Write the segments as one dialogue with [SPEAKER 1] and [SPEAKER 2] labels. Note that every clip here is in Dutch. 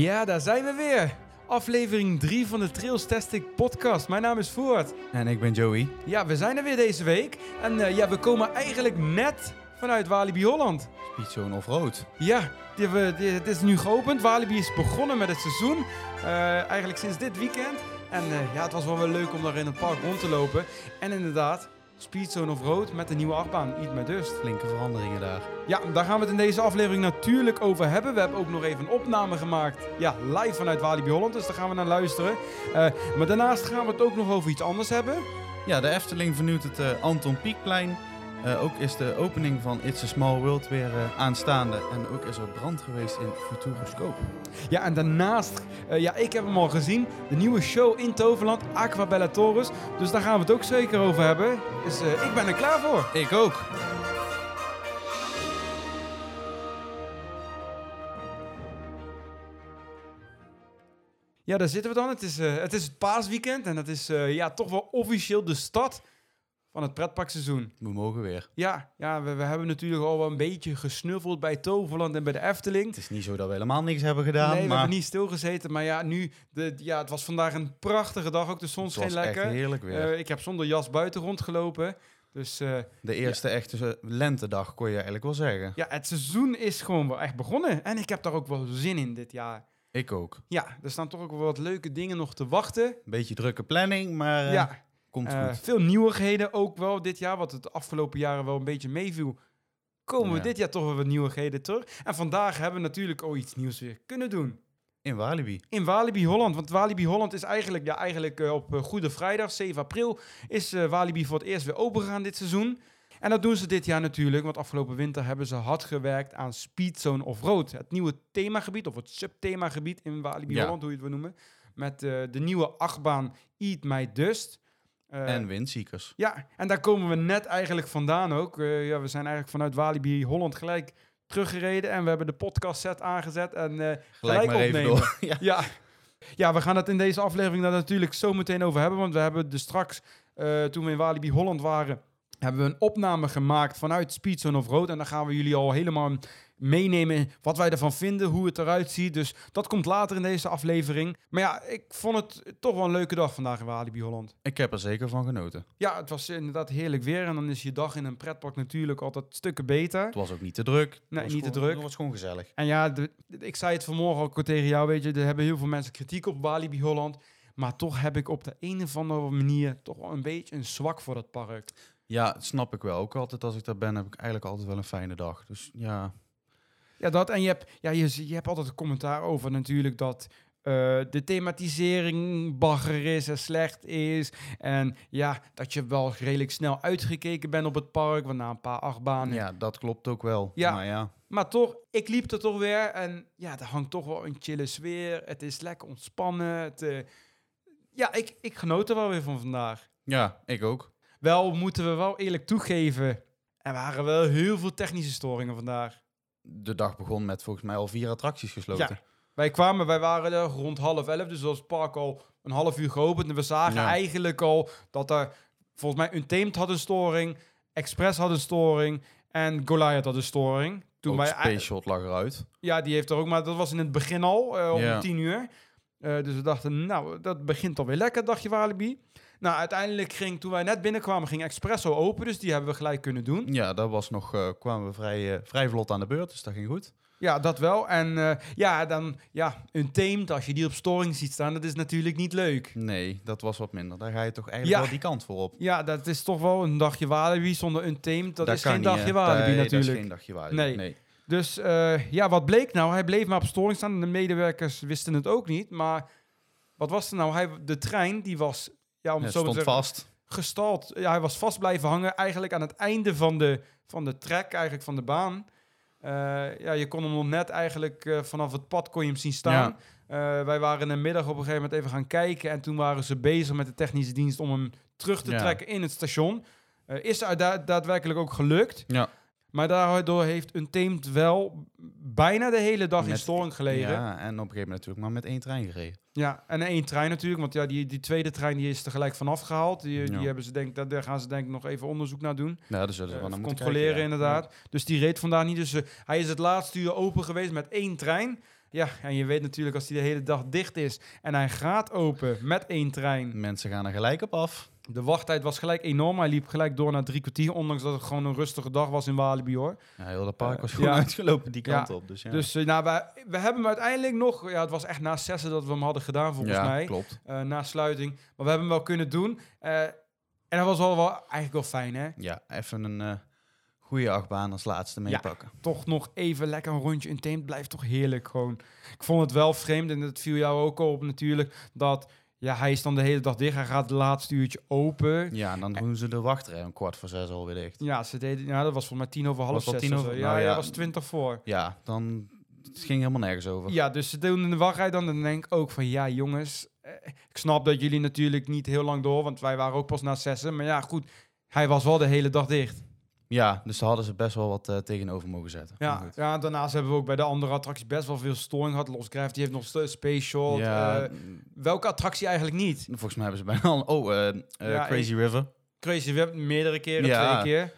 [SPEAKER 1] Ja, daar zijn we weer. Aflevering 3 van de Trails Tastic podcast. Mijn naam is Voort.
[SPEAKER 2] En ik ben Joey.
[SPEAKER 1] Ja, we zijn er weer deze week. En eh, ja, we komen eigenlijk net vanuit Walibi Holland.
[SPEAKER 2] Speedzone Offroad.
[SPEAKER 1] Ja, die, hebben- die- het is nu geopend. Walibi is begonnen met het seizoen. Eh, eigenlijk sinds dit weekend. En eh, ja, het was wel weer leuk om daar in het park rond te lopen. En inderdaad, Speedzone of Road met de nieuwe achtbaan, Eat My Dust.
[SPEAKER 2] Flinke veranderingen daar.
[SPEAKER 1] Ja, daar gaan we het in deze aflevering natuurlijk over hebben. We hebben ook nog even een opname gemaakt. Ja, live vanuit Walibi Holland, dus daar gaan we naar luisteren. Eh, maar daarnaast gaan we het ook nog over iets anders hebben.
[SPEAKER 2] Ja, de Efteling vernieuwt het eh, Anton Pieckplein. Eh, ook is de opening van It's a Small World weer eh, aanstaande. En ook is er brand geweest in Futuroscope.
[SPEAKER 1] Ja, en daarnaast, eh, ja, ik heb hem al gezien. De nieuwe show in Toverland, Aquabella Taurus. Dus daar gaan we het ook zeker over hebben. Dus eh, ik ben er klaar voor.
[SPEAKER 2] Ik ook.
[SPEAKER 1] Ja, daar zitten we dan. Het is, eh, het is het paasweekend en dat is eh, ja, toch wel officieel de start van het pretparkseizoen.
[SPEAKER 2] We mogen weer.
[SPEAKER 1] Ja, ja we, we hebben natuurlijk al wel een beetje gesnuffeld bij Toverland en bij de Efteling.
[SPEAKER 2] Het is niet zo dat we helemaal niks hebben gedaan.
[SPEAKER 1] nee, we
[SPEAKER 2] maar
[SPEAKER 1] hebben niet stilgezeten. Maar ja, nu, de, ja, het was vandaag een prachtige dag. Ook de zon scheen lekker.
[SPEAKER 2] echt heerlijk weer.
[SPEAKER 1] Eh, ik heb zonder jas buiten rondgelopen. Dus eh,
[SPEAKER 2] de eerste echte lentedag kon je eigenlijk wel zeggen.
[SPEAKER 1] ja, het seizoen is gewoon wel echt begonnen. En ik heb daar ook wel zin in dit jaar.
[SPEAKER 2] Ik ook.
[SPEAKER 1] Ja, er staan toch ook wel wat leuke dingen nog te wachten.
[SPEAKER 2] Een beetje drukke planning, maar eh,
[SPEAKER 1] ja,
[SPEAKER 2] komt
[SPEAKER 1] eh,
[SPEAKER 2] goed.
[SPEAKER 1] veel nieuwigheden ook wel dit jaar. Wat het afgelopen jaren wel een beetje meeviel. Komen we dit jaar toch wel wat nieuwigheden terug. En vandaag hebben we natuurlijk ook iets nieuws weer kunnen doen.
[SPEAKER 2] In Walibi.
[SPEAKER 1] In Walibi Holland. Want Walibi Holland is eigenlijk, ja, eigenlijk eh, op eh, Goede Vrijdag, 7 april, is Walibi voor het eerst weer open gegaan dit seizoen. En dat doen ze dit jaar natuurlijk, want afgelopen winter hebben ze hard gewerkt aan Speedzone Offroad. Het nieuwe themagebied, of het subthemagebied in Walibi
[SPEAKER 2] Ja.
[SPEAKER 1] Holland, hoe je het wil noemen. Met de nieuwe achtbaan Eat My Dust. Eh,
[SPEAKER 2] en Windseekers.
[SPEAKER 1] ja, en daar komen we net eigenlijk vandaan ook. Eh, ja, we zijn eigenlijk vanuit Walibi Holland gelijk teruggereden. En we hebben de podcast set aangezet en eh,
[SPEAKER 2] Gelijk maar even
[SPEAKER 1] opnemen.
[SPEAKER 2] door. ja.
[SPEAKER 1] ja. ja, we gaan het in deze aflevering daar natuurlijk zo meteen over hebben. Want we hebben dus straks, toen we in Walibi Holland waren, hebben we een opname gemaakt vanuit Speedzone of Road. En dan gaan we jullie al helemaal meenemen wat wij ervan vinden, hoe het eruit ziet. Dus dat komt later in deze aflevering. Maar ja, ik vond het toch wel een leuke dag vandaag in Walibi Holland.
[SPEAKER 2] Ik heb er zeker van genoten.
[SPEAKER 1] Ja, het was inderdaad heerlijk weer. En dan is je dag in een pretpark natuurlijk altijd stukken beter.
[SPEAKER 2] Het was ook niet te druk.
[SPEAKER 1] Nee, niet te druk.
[SPEAKER 2] Het was gewoon gezellig.
[SPEAKER 1] En ja, de- ik zei het vanmorgen ook tegen jou, weet je, er hebben heel veel mensen kritiek op Walibi Holland. Maar toch heb ik op de een of andere manier toch wel een beetje een zwak voor dat park.
[SPEAKER 2] Ja, dat snap ik wel. Ook altijd als ik daar ben, heb ik eigenlijk altijd wel een fijne dag. Dus ja,
[SPEAKER 1] Ja, dat. En je hebt, ja, je, je hebt altijd een commentaar over natuurlijk dat eh, de thematisering bagger is en slecht is. En ja, dat je wel redelijk snel uitgekeken bent op het park, want na een paar achtbanen
[SPEAKER 2] ja, dat klopt ook wel.
[SPEAKER 1] Ja.
[SPEAKER 2] Maar ja,
[SPEAKER 1] Maar toch, ik liep er toch weer en ja, er hangt toch wel een chille sfeer. Het is lekker ontspannen. Het, eh, ja, ik, ik genoot er wel weer van vandaag.
[SPEAKER 2] ja, ik ook.
[SPEAKER 1] Wel moeten we wel eerlijk toegeven, er waren wel heel veel technische storingen vandaag.
[SPEAKER 2] De dag begon met volgens mij al vier attracties gesloten.
[SPEAKER 1] Ja. Wij kwamen, wij waren er rond half elf, dus was het park al een half uur geopend. En we zagen
[SPEAKER 2] Ja.
[SPEAKER 1] eigenlijk al dat er, volgens mij, Untamed had een storing, Express had een storing en Goliath had een storing. Toen
[SPEAKER 2] Ook
[SPEAKER 1] wij
[SPEAKER 2] Space Shot lag eruit.
[SPEAKER 1] Ja, die heeft er ook, maar dat was in het begin al, eh, om
[SPEAKER 2] Ja.
[SPEAKER 1] tien uur. Eh, dus we dachten, nou, dat begint alweer lekker, dacht je Walibi. Nou, uiteindelijk ging, toen wij net binnenkwamen, ging Expresso open, dus die hebben we gelijk kunnen doen.
[SPEAKER 2] Ja, dat was nog, eh, kwamen we vrij, eh, vrij vlot aan de beurt, dus dat ging goed.
[SPEAKER 1] Ja, dat wel. En eh, ja, dan, ja, Untamed, als je die op storing ziet staan, dat is natuurlijk niet leuk.
[SPEAKER 2] Nee, dat was wat minder. Daar ga je toch eigenlijk
[SPEAKER 1] Ja.
[SPEAKER 2] wel die kant voor op.
[SPEAKER 1] Ja, dat is toch wel een dagje Walibi zonder Untamed. Dat, is geen dagje. Walibi natuurlijk.
[SPEAKER 2] Dat is geen dagje Walibi.
[SPEAKER 1] Nee.
[SPEAKER 2] nee.
[SPEAKER 1] Dus ja, wat bleek nou? Hij bleef maar op storing staan de medewerkers wisten het ook niet. Maar wat was er nou? Hij, de trein, die was, ja, om het zo te
[SPEAKER 2] stond
[SPEAKER 1] zeggen,
[SPEAKER 2] vast.
[SPEAKER 1] gestald. Ja, hij was vast blijven hangen eigenlijk aan het einde van de, van de track, eigenlijk van de baan. Eh, ja, je kon hem nog net eigenlijk eh, vanaf het pad kon je hem zien staan. Eh, wij waren in de middag op een gegeven moment even gaan kijken en toen waren ze bezig met de technische dienst om hem terug te
[SPEAKER 2] Ja.
[SPEAKER 1] trekken in het station. Is er da- daadwerkelijk ook gelukt.
[SPEAKER 2] Ja.
[SPEAKER 1] Maar daardoor heeft Untamed wel bijna de hele dag in storing gelegen. Ja.
[SPEAKER 2] Ja, en op een gegeven moment natuurlijk maar met één trein gereden.
[SPEAKER 1] en één trein natuurlijk, want ja, die, die tweede trein die is tegelijk vanaf gehaald. Die, die
[SPEAKER 2] Ja.
[SPEAKER 1] hebben ze denk, daar- daar gaan ze denk ik nog even onderzoek naar doen.
[SPEAKER 2] Ja, dus zullen ze
[SPEAKER 1] Eh,
[SPEAKER 2] wel moeten
[SPEAKER 1] controleren
[SPEAKER 2] kijken, ja.
[SPEAKER 1] inderdaad. Dus die reed vandaag niet. Dus eh, hij is het laatste uur open geweest met één trein. Ja, en je weet natuurlijk als die de hele dag dicht is en hij gaat open met één trein.
[SPEAKER 2] Mensen gaan er gelijk op af.
[SPEAKER 1] De wachttijd was gelijk enorm. Hij liep gelijk door naar drie kwartier, ondanks dat het gewoon een rustige dag was in Walibi hoor.
[SPEAKER 2] Ja, heel dat park
[SPEAKER 1] Eh,
[SPEAKER 2] was gewoon
[SPEAKER 1] ja.
[SPEAKER 2] uitgelopen die kant
[SPEAKER 1] Ja.
[SPEAKER 2] op. Dus ja,
[SPEAKER 1] Dus eh, nou, wij, we hebben hem uiteindelijk nog, ja, het was echt na zessen dat we hem hadden gedaan volgens
[SPEAKER 2] ja,
[SPEAKER 1] mij.
[SPEAKER 2] klopt.
[SPEAKER 1] eh, na sluiting. Maar we hebben hem wel kunnen doen. Eh, en dat was wel, wel eigenlijk wel fijn, hè?
[SPEAKER 2] Ja, even een eh goede achtbaan als laatste meepakken.
[SPEAKER 1] Toch nog even lekker een rondje in Teemt. Blijft toch heerlijk gewoon. Ik vond het wel vreemd, en dat viel jou ook op natuurlijk, dat ja, hij is dan de hele dag dicht. Hij gaat het laatste uurtje open.
[SPEAKER 2] Ja, en dan doen ze de wachtrij om kwart voor zes alweer dicht.
[SPEAKER 1] Ja, ze deden, ja, dat was volgens mij tien over half
[SPEAKER 2] Was dat
[SPEAKER 1] zes.
[SPEAKER 2] tien
[SPEAKER 1] of
[SPEAKER 2] over-
[SPEAKER 1] zo.
[SPEAKER 2] nou
[SPEAKER 1] ja,
[SPEAKER 2] ja.
[SPEAKER 1] was twintig voor.
[SPEAKER 2] Ja, dan het ging helemaal nergens over.
[SPEAKER 1] Ja, dus ze doen in de wachtrij dan. Dan denk ik ook van, ja jongens, eh, ik snap dat jullie natuurlijk niet heel lang door, want wij waren ook pas na zessen. Maar ja, goed, hij was wel de hele dag dicht.
[SPEAKER 2] Ja, dus daar hadden ze best wel wat eh, tegenover mogen zetten.
[SPEAKER 1] Ja, ja, daarnaast hebben we ook bij de andere attracties best wel veel storing gehad. Lost Gravity heeft nog steeds Space Shot.
[SPEAKER 2] Ja,
[SPEAKER 1] Eh, welke attractie eigenlijk niet?
[SPEAKER 2] volgens mij hebben ze bijna al... Oh, eh,
[SPEAKER 1] Ja,
[SPEAKER 2] Crazy River.
[SPEAKER 1] Crazy Web meerdere keren,
[SPEAKER 2] Ja.
[SPEAKER 1] twee keer.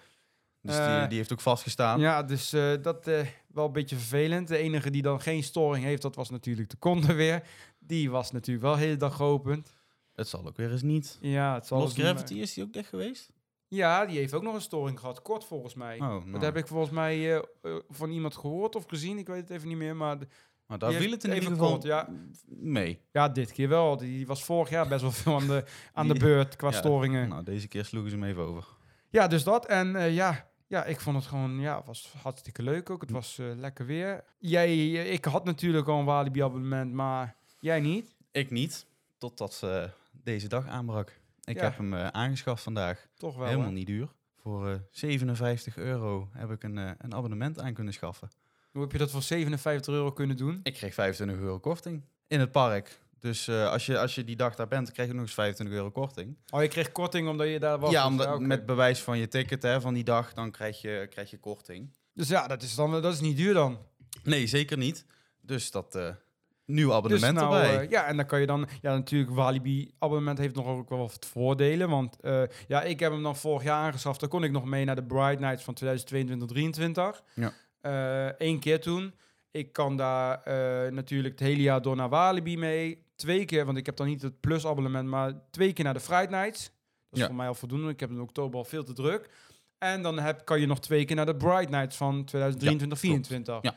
[SPEAKER 2] Dus die, die heeft ook vastgestaan.
[SPEAKER 1] Ja, dus dat wel een beetje vervelend. De enige die dan geen storing heeft, dat was natuurlijk de Conde weer. Die was natuurlijk wel de hele dag geopend.
[SPEAKER 2] Het zal ook weer eens niet.
[SPEAKER 1] Ja, het zal
[SPEAKER 2] Gravity, is die ook dicht geweest?
[SPEAKER 1] Ja, die heeft ook nog een storing gehad. Kort volgens mij.
[SPEAKER 2] Oh, nou.
[SPEAKER 1] Dat heb ik volgens mij eh, eh, van iemand gehoord of gezien. Ik weet het even niet meer. Maar
[SPEAKER 2] Maar daar viel het in
[SPEAKER 1] even
[SPEAKER 2] ieder geval
[SPEAKER 1] kort, ja.
[SPEAKER 2] mee.
[SPEAKER 1] ja, dit keer wel. Die was vorig jaar best wel veel aan de, aan de beurt qua
[SPEAKER 2] Ja,
[SPEAKER 1] storingen.
[SPEAKER 2] Nou, deze keer sloegen ze hem even over.
[SPEAKER 1] Ja, dus dat. En eh, ja, ja, ik vond het gewoon, ja, was hartstikke leuk ook. Het was lekker weer. Jij, ik had natuurlijk al een Walibi abonnement, maar jij niet.
[SPEAKER 2] Ik niet, totdat eh, deze dag aanbrak. Ik
[SPEAKER 1] Ja.
[SPEAKER 2] heb hem eh, aangeschaft vandaag.
[SPEAKER 1] Toch wel.
[SPEAKER 2] Helemaal
[SPEAKER 1] hè?
[SPEAKER 2] niet duur. Voor eh 57 euro heb ik een, eh, een abonnement aan kunnen schaffen.
[SPEAKER 1] Hoe heb je dat voor 57 euro kunnen doen?
[SPEAKER 2] Ik kreeg 25 euro korting in het park. Dus eh, als, je, als je die dag daar bent, krijg je nog eens 25 euro korting.
[SPEAKER 1] Oh, je kreeg korting omdat je daar was.
[SPEAKER 2] ja,
[SPEAKER 1] oké.
[SPEAKER 2] met bewijs van je ticket hè, van die dag, dan krijg je, krijg je korting.
[SPEAKER 1] Dus ja, dat is, dan, dat is niet duur dan.
[SPEAKER 2] Nee, zeker niet. Dus dat eh nieuw abonnement
[SPEAKER 1] dus nou,
[SPEAKER 2] erbij.
[SPEAKER 1] eh, ja, en dan kan je dan... Ja, natuurlijk, Walibi abonnement heeft nog ook wel wat voordelen. Want eh, ja, ik heb hem dan vorig jaar aangeschaft. Dan kon ik nog mee naar de Bright Nights van 2022-2023.
[SPEAKER 2] Ja.
[SPEAKER 1] Eén keer toen. Ik kan daar eh, natuurlijk het hele jaar door naar Walibi mee. Twee keer, want ik heb dan niet het plus abonnement, maar twee keer naar de Fright Nights. Dat is
[SPEAKER 2] Ja.
[SPEAKER 1] voor mij al voldoende. Ik heb in oktober al veel te druk. En dan heb, kan je nog twee keer naar de Bright Nights van 2023-2024.
[SPEAKER 2] Ja.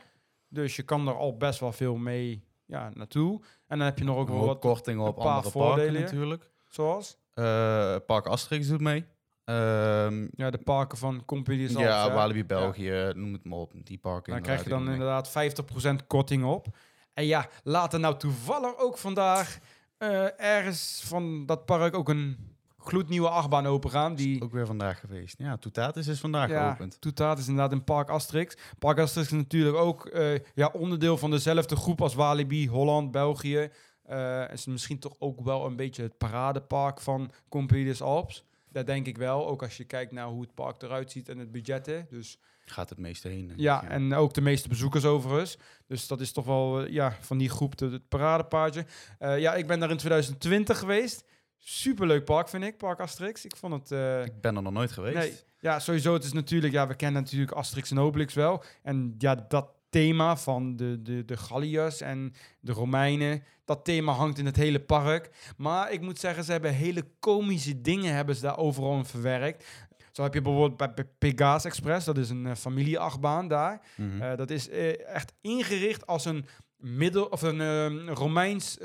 [SPEAKER 1] Dus je kan er al best wel veel mee ja, naartoe. En dan heb je nog ook wel wat,
[SPEAKER 2] korting op andere
[SPEAKER 1] voordelen.
[SPEAKER 2] parken natuurlijk.
[SPEAKER 1] zoals
[SPEAKER 2] Eh, Park Asterix doet mee. Ehm,
[SPEAKER 1] ja, de parken van Company
[SPEAKER 2] ja,
[SPEAKER 1] hè.
[SPEAKER 2] Walibi België, noem het maar op. Die parken
[SPEAKER 1] Daar krijg je dan
[SPEAKER 2] inderdaad,
[SPEAKER 1] inderdaad 50% korting op. En ja, laat er nou toevallig ook vandaag eh, ergens van dat park ook een gloednieuwe achtbaan open gaan.
[SPEAKER 2] die ook weer vandaag geweest. Ja, Toetatis is vandaag
[SPEAKER 1] ja,
[SPEAKER 2] geopend.
[SPEAKER 1] Toetaat is inderdaad in Park Asterix. Park Asterix is natuurlijk ook eh, ja, onderdeel van dezelfde groep als Walibi, Holland, België. Eh is misschien toch ook wel een beetje het paradepark van Company Alps. Dat denk ik wel, ook als je kijkt naar hoe het park eruit ziet en het budgetten. Dus
[SPEAKER 2] Gaat het meeste heen.
[SPEAKER 1] Ja,
[SPEAKER 2] ik,
[SPEAKER 1] en ook de meeste bezoekers overigens. Dus dat is toch wel eh, ja, van die groep de, het paradepaardje. Ja, ik ben daar in 2020 geweest. Superleuk park vind ik, Park Asterix. Ik vond het... eh,
[SPEAKER 2] Ik ben er nog nooit geweest.
[SPEAKER 1] nee, ja, sowieso. Het is natuurlijk... Ja, we kennen natuurlijk Asterix en Obelix wel. En ja, dat thema van de, de, de Galliërs en de Romeinen... Dat thema hangt in het hele park. Maar ik moet zeggen, ze hebben hele komische dingen hebben ze daar overal in verwerkt. Zo heb je bijvoorbeeld bij Pe- Pegasus Express. Dat is een eh, familieachtbaan daar.
[SPEAKER 2] Mhm.
[SPEAKER 1] Eh, dat is echt ingericht als een middel of een Romeins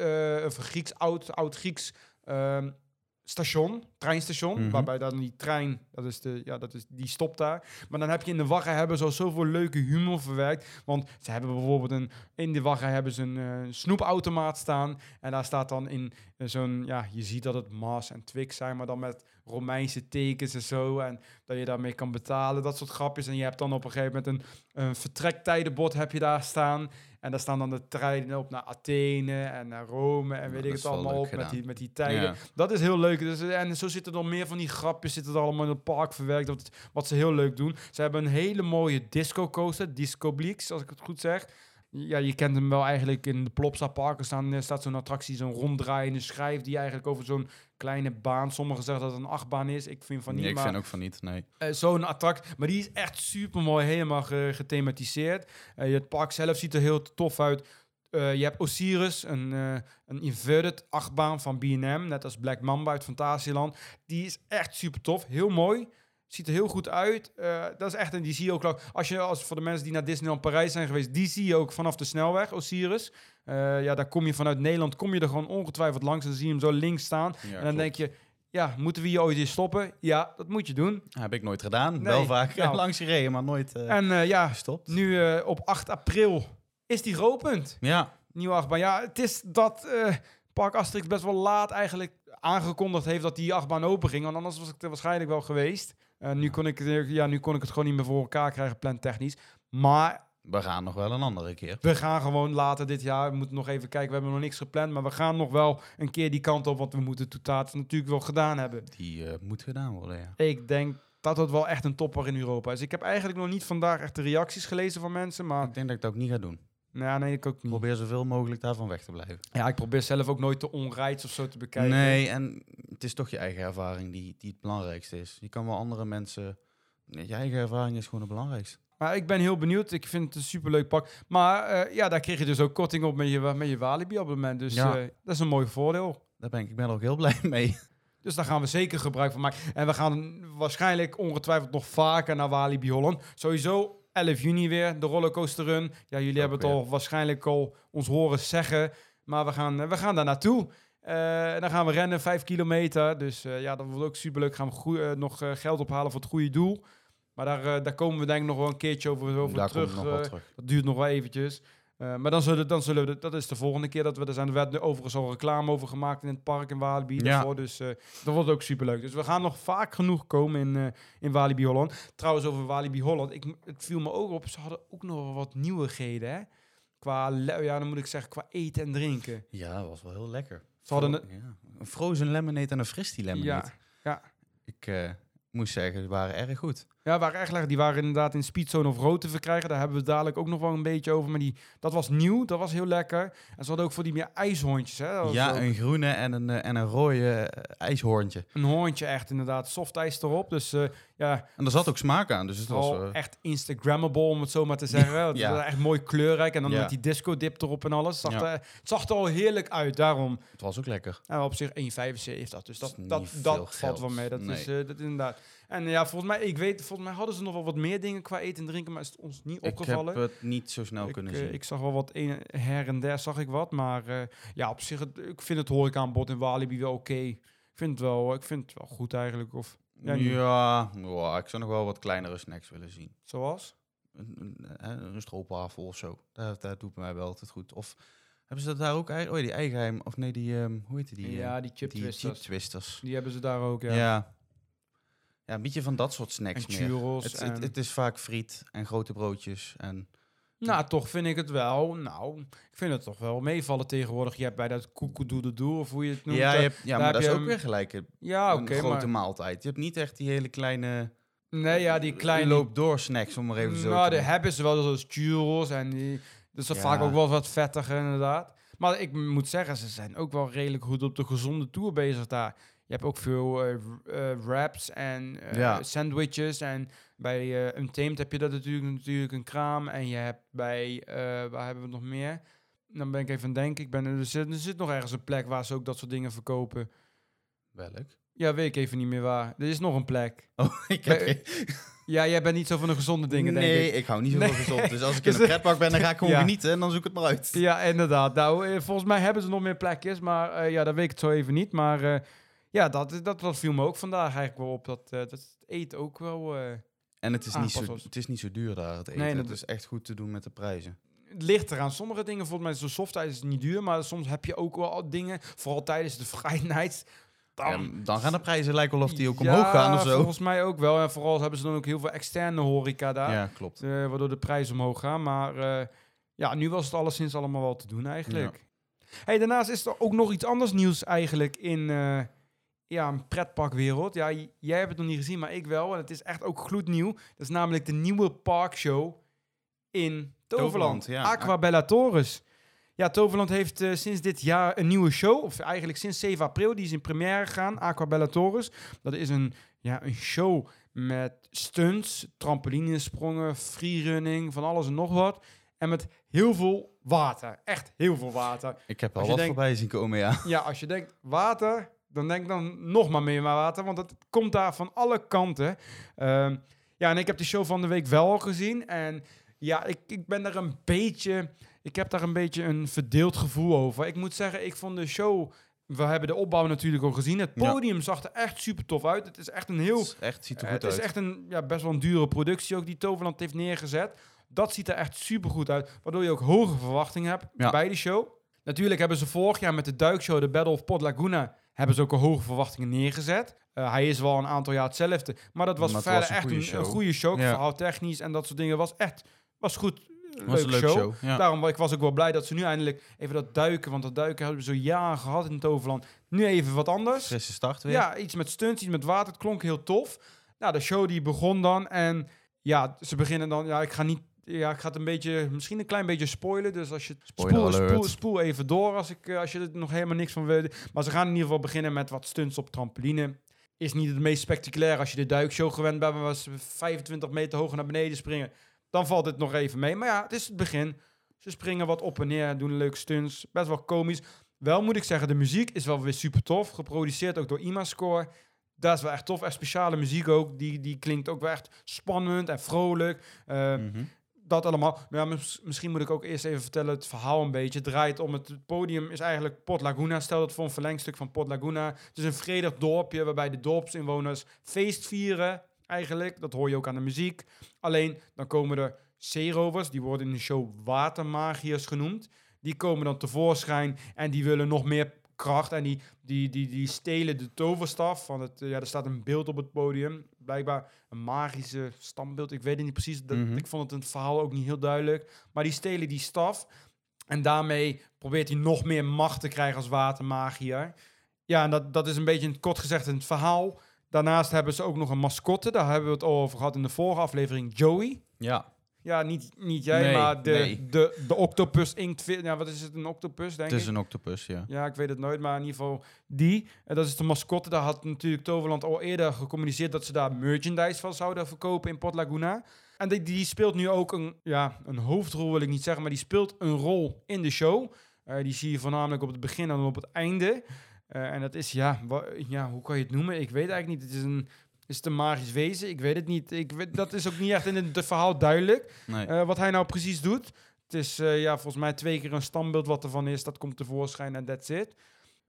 [SPEAKER 1] of Grieks oud oud Grieks ehm, station, treinstation,
[SPEAKER 2] Mhm.
[SPEAKER 1] waarbij dan die trein, dat is de ja, dat is die stopt daar. Maar dan heb je in de wagga hebben ze al zoveel leuke humor verwerkt, want ze hebben bijvoorbeeld een in de wagga hebben ze een eh, snoepautomaat staan en daar staat dan in eh, zo'n ja, je ziet dat het Mars en Twix zijn, maar dan met Romeinse tekens en zo en dat je daarmee kan betalen, dat soort grapjes en je hebt dan op een gegeven moment een een vertrektijdenbord heb je daar staan. En daar staan dan de treinen op naar Athene en naar Rome en weet ik het allemaal op met die, met die tijden.
[SPEAKER 2] Ja.
[SPEAKER 1] Dat is heel leuk. Dus, en zo zitten er meer van die grapjes zitten er allemaal in het park verwerkt. Wat, wat ze heel leuk doen. Ze hebben een hele mooie disco coaster, Disco Bleaks, als ik het goed zeg. Ja, je kent hem wel eigenlijk in de Plopsa Parken staan. Er staat zo'n attractie, zo'n ronddraaiende schijf die eigenlijk over zo'n kleine baan. Sommigen zeggen dat het een achtbaan is. Ik vind van niet,
[SPEAKER 2] Nee, ik
[SPEAKER 1] maar
[SPEAKER 2] vind ook van niet, nee.
[SPEAKER 1] eh, Zo'n attractie. Maar die is echt super mooi, helemaal ge- gethematiseerd. Eh, het park zelf ziet er heel tof uit. Eh, je hebt Osiris, een, een inverted achtbaan van B&M, net als Black Mamba uit Fantasieland. Die is echt super tof, heel mooi. Ziet er heel goed uit. Eh, dat is echt een, die zie je ook. Als je, als voor de mensen die naar Disneyland Parijs zijn geweest, die zie je ook vanaf de snelweg, Osiris. Eh, ja, daar kom je vanuit Nederland, kom je er gewoon ongetwijfeld langs en dan zie je hem zo links staan.
[SPEAKER 2] Ja,
[SPEAKER 1] en dan denk je, ja, moeten we hier ooit eens stoppen? Ja, dat moet je doen.
[SPEAKER 2] Heb ik nooit gedaan.
[SPEAKER 1] Nee.
[SPEAKER 2] Wel vaak
[SPEAKER 1] Nou.
[SPEAKER 2] langs gereden, maar nooit eh,
[SPEAKER 1] En ja,
[SPEAKER 2] gestopt.
[SPEAKER 1] nu op 8 april is die geopend.
[SPEAKER 2] Ja,
[SPEAKER 1] Nieuwe achtbaan. Ja, het is dat Park Asterix best wel laat eigenlijk aangekondigd heeft dat die achtbaan open ging. Want anders was ik er waarschijnlijk wel geweest. Eh, nu, kon ik, het, ja, nu kon ik het gewoon niet meer voor elkaar krijgen, plantechnisch. Maar
[SPEAKER 2] we gaan nog wel een andere keer.
[SPEAKER 1] we gaan gewoon later dit jaar. We moeten nog even kijken. We hebben nog niks gepland. Maar we gaan nog wel een keer die kant op. Want we moeten het totaat natuurlijk wel gedaan hebben.
[SPEAKER 2] Die eh, moet gedaan worden, ja.
[SPEAKER 1] Ik denk dat het wel echt een topper in Europa is. Ik heb eigenlijk nog niet vandaag echt de reacties gelezen van mensen. Maar
[SPEAKER 2] Ik denk dat ik dat ook niet ga doen.
[SPEAKER 1] Nou, nee, ik ook niet.
[SPEAKER 2] Probeer zoveel mogelijk daarvan weg te blijven.
[SPEAKER 1] Ja, ik probeer zelf ook nooit te onrijds of zo te bekijken.
[SPEAKER 2] Nee, en het is toch je eigen ervaring die, die het belangrijkste is. Je kan wel andere mensen... Je eigen ervaring is gewoon het belangrijkste.
[SPEAKER 1] Maar ik ben heel benieuwd. Ik vind het een superleuk pak. Maar eh, ja, daar kreeg je dus ook korting op met je, met je Walibi-abonnement. Dus
[SPEAKER 2] Ja.
[SPEAKER 1] eh, dat is een mooi voordeel.
[SPEAKER 2] Daar ben ik, ik ben er ook heel blij mee.
[SPEAKER 1] Dus daar gaan we zeker gebruik van maken. En we gaan waarschijnlijk ongetwijfeld nog vaker naar Walibi Holland. Sowieso 11 juni weer, de rollercoaster run. Ja, jullie hebben het al waarschijnlijk al ons horen zeggen. Maar we gaan, eh, we gaan daar naartoe. Eh, dan gaan we rennen, 5 kilometer. Dus eh, ja, dat wordt ook superleuk. Gaan we goe- eh, nog geld ophalen voor het goede doel. Maar daar, daar komen we denk ik nog wel een keertje over,
[SPEAKER 2] nog terug.
[SPEAKER 1] dat duurt nog wel eventjes. Eh, maar dan zullen, dan zullen we, dat is de volgende keer dat we er zijn. Er werd overigens al reclame over gemaakt in het park in Walibi.
[SPEAKER 2] Ja.
[SPEAKER 1] Daarvoor, dus eh, dat wordt ook superleuk. Dus we gaan nog vaak genoeg komen in, eh, in Walibi Holland. Trouwens, over Walibi Holland. Ik, het viel me ook op, ze hadden ook nog wat nieuwigheden. Hè? Qua, ja, dan moet ik zeggen, qua eten en drinken.
[SPEAKER 2] Ja, dat was wel heel lekker.
[SPEAKER 1] Ze hadden
[SPEAKER 2] Fro- ja. Een frozen lemonade en een fristie lemonade.
[SPEAKER 1] Ja, ja.
[SPEAKER 2] Ik moest zeggen, die waren erg goed.
[SPEAKER 1] Ja, waren echt lekker. Die waren inderdaad in Speedzone of rood te verkrijgen. Daar hebben we het dadelijk ook nog wel een beetje over. Maar die, dat was nieuw, dat was heel lekker. En ze hadden ook voor die meer ijshondjes. Hè? Dat was
[SPEAKER 2] Ja, een groene en een, eh, en een rode eh, ijshoorntje.
[SPEAKER 1] Een hoorntje echt inderdaad, soft ijs erop. Dus eh, ja,
[SPEAKER 2] En er zat ook smaak aan, dus het was... eh,
[SPEAKER 1] echt Instagrammable om het zo maar te zeggen. Het
[SPEAKER 2] Ja.
[SPEAKER 1] was echt mooi kleurrijk en dan
[SPEAKER 2] Ja.
[SPEAKER 1] met die disco dip erop en alles. Zag
[SPEAKER 2] Ja.
[SPEAKER 1] er, het zag er al heerlijk uit, daarom.
[SPEAKER 2] het was ook lekker.
[SPEAKER 1] En op zich 1,75 heeft dat. Dus dat, dat,
[SPEAKER 2] veel
[SPEAKER 1] dat valt wel mee. Dat is eh, dat inderdaad. En ja, volgens mij, ik weet, volgens mij hadden ze nog wel wat meer dingen qua eten en drinken, maar is het ons niet
[SPEAKER 2] Ik
[SPEAKER 1] opgevallen.
[SPEAKER 2] heb het niet zo snel
[SPEAKER 1] ik,
[SPEAKER 2] kunnen
[SPEAKER 1] eh,
[SPEAKER 2] zien.
[SPEAKER 1] ik zag wel wat een, her en der zag ik wat, maar eh, ja, op zich, het, ik vind het horecaanbod in Walibi wel oké. Ik vind het wel, ik vind het wel goed eigenlijk. Of ja,
[SPEAKER 2] ik zou nog wel wat kleinere snacks willen zien.
[SPEAKER 1] zoals?
[SPEAKER 2] Een, een, een, stroopwafel of zo. Dat, doet mij wel altijd goed. Of hebben ze dat daar ook? Oh, die eigenheim. Of nee, die, ehm, hoe heet die? die
[SPEAKER 1] ja,
[SPEAKER 2] eh,
[SPEAKER 1] die chip twisters.
[SPEAKER 2] chip twisters.
[SPEAKER 1] Die hebben ze daar ook,
[SPEAKER 2] Ja.
[SPEAKER 1] ja.
[SPEAKER 2] ja. een beetje van dat soort snacks
[SPEAKER 1] en
[SPEAKER 2] meer.
[SPEAKER 1] churros.
[SPEAKER 2] Het,
[SPEAKER 1] en...
[SPEAKER 2] het, het is vaak friet en grote broodjes. En
[SPEAKER 1] nou, toch vind ik het wel. Nou, ik vind het toch wel meevallen tegenwoordig. Je hebt bij dat koekoedoedoe, of hoe je het noemt.
[SPEAKER 2] ja, je hebt, ja maar
[SPEAKER 1] heb
[SPEAKER 2] dat is ook
[SPEAKER 1] hem-
[SPEAKER 2] weer gelijk een,
[SPEAKER 1] ja
[SPEAKER 2] grote
[SPEAKER 1] maar...
[SPEAKER 2] maaltijd. Je hebt niet echt die hele kleine
[SPEAKER 1] Nee, ja, die kleine...
[SPEAKER 2] loop door snacks, om maar even zo
[SPEAKER 1] nou,
[SPEAKER 2] noemen.
[SPEAKER 1] hebben ze wel, zoals churros en die... Dus dat
[SPEAKER 2] Ja.
[SPEAKER 1] vaak ook wel wat vettiger, inderdaad. Maar ik moet zeggen, ze zijn ook wel redelijk goed op de gezonde tour bezig daar. Je hebt ook veel eh, wraps en eh,
[SPEAKER 2] Ja.
[SPEAKER 1] sandwiches. En bij eh Untamed heb je dat natuurlijk, natuurlijk een kraam. En je hebt bij, eh, waar hebben we nog meer? Dan ben ik even aan het denken. Ik ben, er, zit, er zit nog ergens een plek waar ze ook dat soort dingen verkopen.
[SPEAKER 2] Welk?
[SPEAKER 1] Ja, weet ik even niet meer waar. Er is nog een plek.
[SPEAKER 2] Oh, ik heb
[SPEAKER 1] Ja, jij bent niet zo van de gezonde dingen,
[SPEAKER 2] nee,
[SPEAKER 1] denk ik.
[SPEAKER 2] ik hou niet zo
[SPEAKER 1] Nee.
[SPEAKER 2] van gezond. Dus als ik in
[SPEAKER 1] Dus,
[SPEAKER 2] een pretpark ben, dan ga ik gewoon
[SPEAKER 1] ja.
[SPEAKER 2] genieten en dan zoek het maar uit.
[SPEAKER 1] Ja, inderdaad. Nou, eh, volgens mij hebben ze nog meer plekjes, maar ja, dat weet ik het zo even niet. Maar ja, dat, dat, dat viel me ook vandaag eigenlijk wel op. Dat, eh, dat eten ook wel...
[SPEAKER 2] En het is, niet zo, het is niet zo duur daar, het eten.
[SPEAKER 1] Nee,
[SPEAKER 2] het is echt goed te doen met de prijzen.
[SPEAKER 1] het ligt eraan. Sommige dingen, volgens mij, zo'n softijs is niet duur, maar soms heb je ook wel dingen, vooral tijdens de Friday nights.
[SPEAKER 2] Ja,
[SPEAKER 1] Dan,
[SPEAKER 2] dan gaan de prijzen lijken wel of die ook
[SPEAKER 1] Ja,
[SPEAKER 2] omhoog gaan of zo.
[SPEAKER 1] volgens mij ook wel. En vooral hebben ze dan ook heel veel externe horeca daar.
[SPEAKER 2] Ja, klopt.
[SPEAKER 1] Eh, waardoor de prijzen omhoog gaan. Maar eh, ja, nu was het alleszins allemaal wel te doen eigenlijk. Hey, daarnaast is er ook nog iets anders nieuws eigenlijk in eh ja, een pretparkwereld. Ja, jij hebt het nog niet gezien, maar ik wel. En het is echt ook gloednieuw. Dat is namelijk de nieuwe parkshow in Toverland.
[SPEAKER 2] Toverland, ja.
[SPEAKER 1] Aqua Bellatorus. Ja, Toverland heeft eh, sinds dit jaar een nieuwe show. Of eigenlijk sinds 7 april. Die is in première gegaan. Aqua Bellatorus. Dat is een, ja, een show met stunts, trampolinesprongen, freerunning, van alles en nog wat. en met heel veel water. Echt heel veel water.
[SPEAKER 2] Ik heb al wat
[SPEAKER 1] denkt-
[SPEAKER 2] voorbij zien komen, ja.
[SPEAKER 1] Ja, als je denkt water, dan denk dan nog maar meer maar water, want het komt daar van alle kanten. Ehm, ja, en ik heb die show van de week wel al gezien. En ja, ik, ik ben daar een beetje, ik heb daar een beetje een verdeeld gevoel over. Ik moet zeggen, ik vond de show, we hebben de opbouw natuurlijk al gezien. Het
[SPEAKER 2] Ja.
[SPEAKER 1] podium zag er echt super tof uit. Het is echt een heel
[SPEAKER 2] Het is echt, ziet er
[SPEAKER 1] eh,
[SPEAKER 2] goed
[SPEAKER 1] het is
[SPEAKER 2] uit.
[SPEAKER 1] echt een ja, best wel een dure productie ook die Toverland heeft neergezet. Dat ziet er echt super goed uit, waardoor je ook hoge verwachtingen hebt
[SPEAKER 2] Ja.
[SPEAKER 1] bij de show. Natuurlijk hebben ze vorig jaar met de duikshow, de Battle of Port Laguna, hebben ze ook al hoge verwachtingen neergezet. Eh, hij is wel een aantal jaar hetzelfde, maar dat was
[SPEAKER 2] Maar het
[SPEAKER 1] verder
[SPEAKER 2] was een
[SPEAKER 1] echt
[SPEAKER 2] goede
[SPEAKER 1] een, een goede show.
[SPEAKER 2] Ja.
[SPEAKER 1] Verhaal technisch en dat soort dingen was echt was goed.
[SPEAKER 2] Het was een
[SPEAKER 1] leuke show.
[SPEAKER 2] show. Ja.
[SPEAKER 1] Daarom ik was ik wel blij dat ze nu eindelijk even dat duiken, want dat duiken hebben we zo jaren gehad in Toverland. Nu even wat anders.
[SPEAKER 2] Frisse start weer.
[SPEAKER 1] Ja, iets met stunts, iets met water. Het klonk heel tof. Nou, de show die begon dan. En ja, ze beginnen dan... Ja, ik ga niet... Ja, ik ga het een beetje... Misschien een klein beetje spoilen. Dus als je... Spoel, spoel, spoel even door als, ik, eh, als je er nog helemaal niks van weet. Maar ze gaan in ieder geval beginnen met wat stunts op trampoline. Is niet het meest spectaculair als je de duikshow gewend bent. waar ze 25 meter hoog naar beneden springen. Dan valt het nog even mee. Maar ja, het is het begin. Ze springen wat op en neer, doen leuke stunts. Best wel komisch. Wel moet ik zeggen, de muziek is wel weer super tof. Geproduceerd ook door Imascore. Dat is wel echt tof. Echt speciale muziek ook. Die, die klinkt ook wel echt spannend en vrolijk. Eh,
[SPEAKER 2] Mhm.
[SPEAKER 1] Dat allemaal. Maar misschien moet ik ook eerst even vertellen het verhaal een beetje. Het draait om het, podium is eigenlijk Port Laguna. Stel dat voor een verlengstuk van Port Laguna. Het is een vredig dorpje waarbij de dorpsinwoners feest vieren. Eigenlijk, dat hoor je ook aan de muziek. Alleen, dan komen er zeerovers. Die worden in de show watermagiërs genoemd. Die komen dan tevoorschijn en die willen nog meer kracht. En die, die, die, die stelen de toverstaf. Van het, ja, er staat een beeld op het podium. Blijkbaar een magische standbeeld. Ik weet het niet precies. Dat,
[SPEAKER 2] Mhm.
[SPEAKER 1] Ik vond het in het verhaal ook niet heel duidelijk. Maar die stelen die staf. En daarmee probeert hij nog meer macht te krijgen als watermagier. Ja, en dat, dat is een beetje in het kort gezegd in het verhaal. Daarnaast hebben ze ook nog een mascotte. Daar hebben we het al over gehad in de vorige aflevering. Joey.
[SPEAKER 2] Ja,
[SPEAKER 1] Ja, niet, niet jij,
[SPEAKER 2] Nee,
[SPEAKER 1] maar de,
[SPEAKER 2] nee.
[SPEAKER 1] de, de octopus inkt. Ja, wat is het? Een octopus, denk
[SPEAKER 2] het is
[SPEAKER 1] ik?
[SPEAKER 2] een octopus, ja.
[SPEAKER 1] Ja, ik weet het nooit, maar in ieder geval die. En dat is de mascotte. Daar had natuurlijk Toverland al eerder gecommuniceerd dat ze daar merchandise van zouden verkopen in Port Laguna. En die, die speelt nu ook een, ja, een hoofdrol, wil ik niet zeggen, maar die speelt een rol in de show. Eh, die zie je voornamelijk op het begin en op het einde. Eh, en dat is, ja, ja, hoe kan je het noemen? Ik weet eigenlijk niet. Het is een, is het een magisch wezen? Ik weet het niet. Ik weet, dat is ook niet echt in het verhaal duidelijk.
[SPEAKER 2] Nee.
[SPEAKER 1] Eh, wat hij nou precies doet. Het is eh, ja, volgens mij twee keer een standbeeld wat ervan is. Dat komt tevoorschijn en that's it.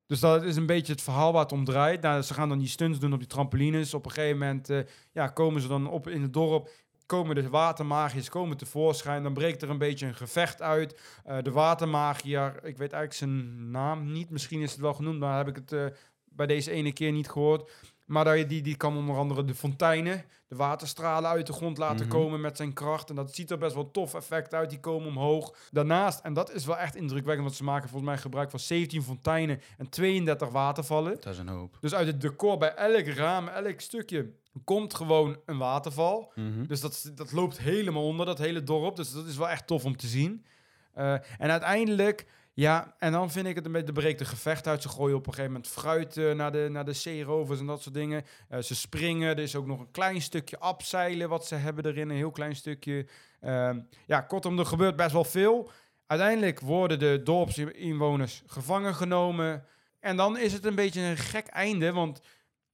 [SPEAKER 1] Dus dat is een beetje het verhaal waar het om draait. Nou, ze gaan dan die stunts doen op die trampolines. Op een gegeven moment eh, ja, komen ze dan op in het dorp. Komen de watermagiërs komen tevoorschijn. Dan breekt er een beetje een gevecht uit. De watermagier, ik weet eigenlijk zijn naam niet. Misschien is het wel genoemd, maar heb ik het bij deze ene keer niet gehoord. Maar daar- die, die kan onder andere de fonteinen, de waterstralen uit de grond laten
[SPEAKER 2] Mhm.
[SPEAKER 1] komen met zijn kracht. En dat ziet er best wel tof effect uit. Die komen omhoog. Daarnaast, en dat is wel echt indrukwekkend, want ze maken volgens mij gebruik van 17 fonteinen en 32 watervallen.
[SPEAKER 2] Dat is een hoop.
[SPEAKER 1] Dus uit het decor bij elk raam, elk stukje, komt gewoon een waterval.
[SPEAKER 2] Mhm.
[SPEAKER 1] Dus dat, dat loopt helemaal onder, dat hele dorp. Dus dat is wel echt tof om te zien. Eh, en uiteindelijk, ja, en dan vind ik het een beetje, er breekt een gevecht uit. Ze gooien op een gegeven moment fruit eh, naar, de, naar de zeerovers en dat soort dingen. Eh, ze springen, er is ook nog een klein stukje abzeilen wat ze hebben erin, een heel klein stukje. Ehm, ja, kortom, er gebeurt best wel veel. Uiteindelijk worden de dorpsinwoners gevangen genomen. En dan is het een beetje een gek einde, want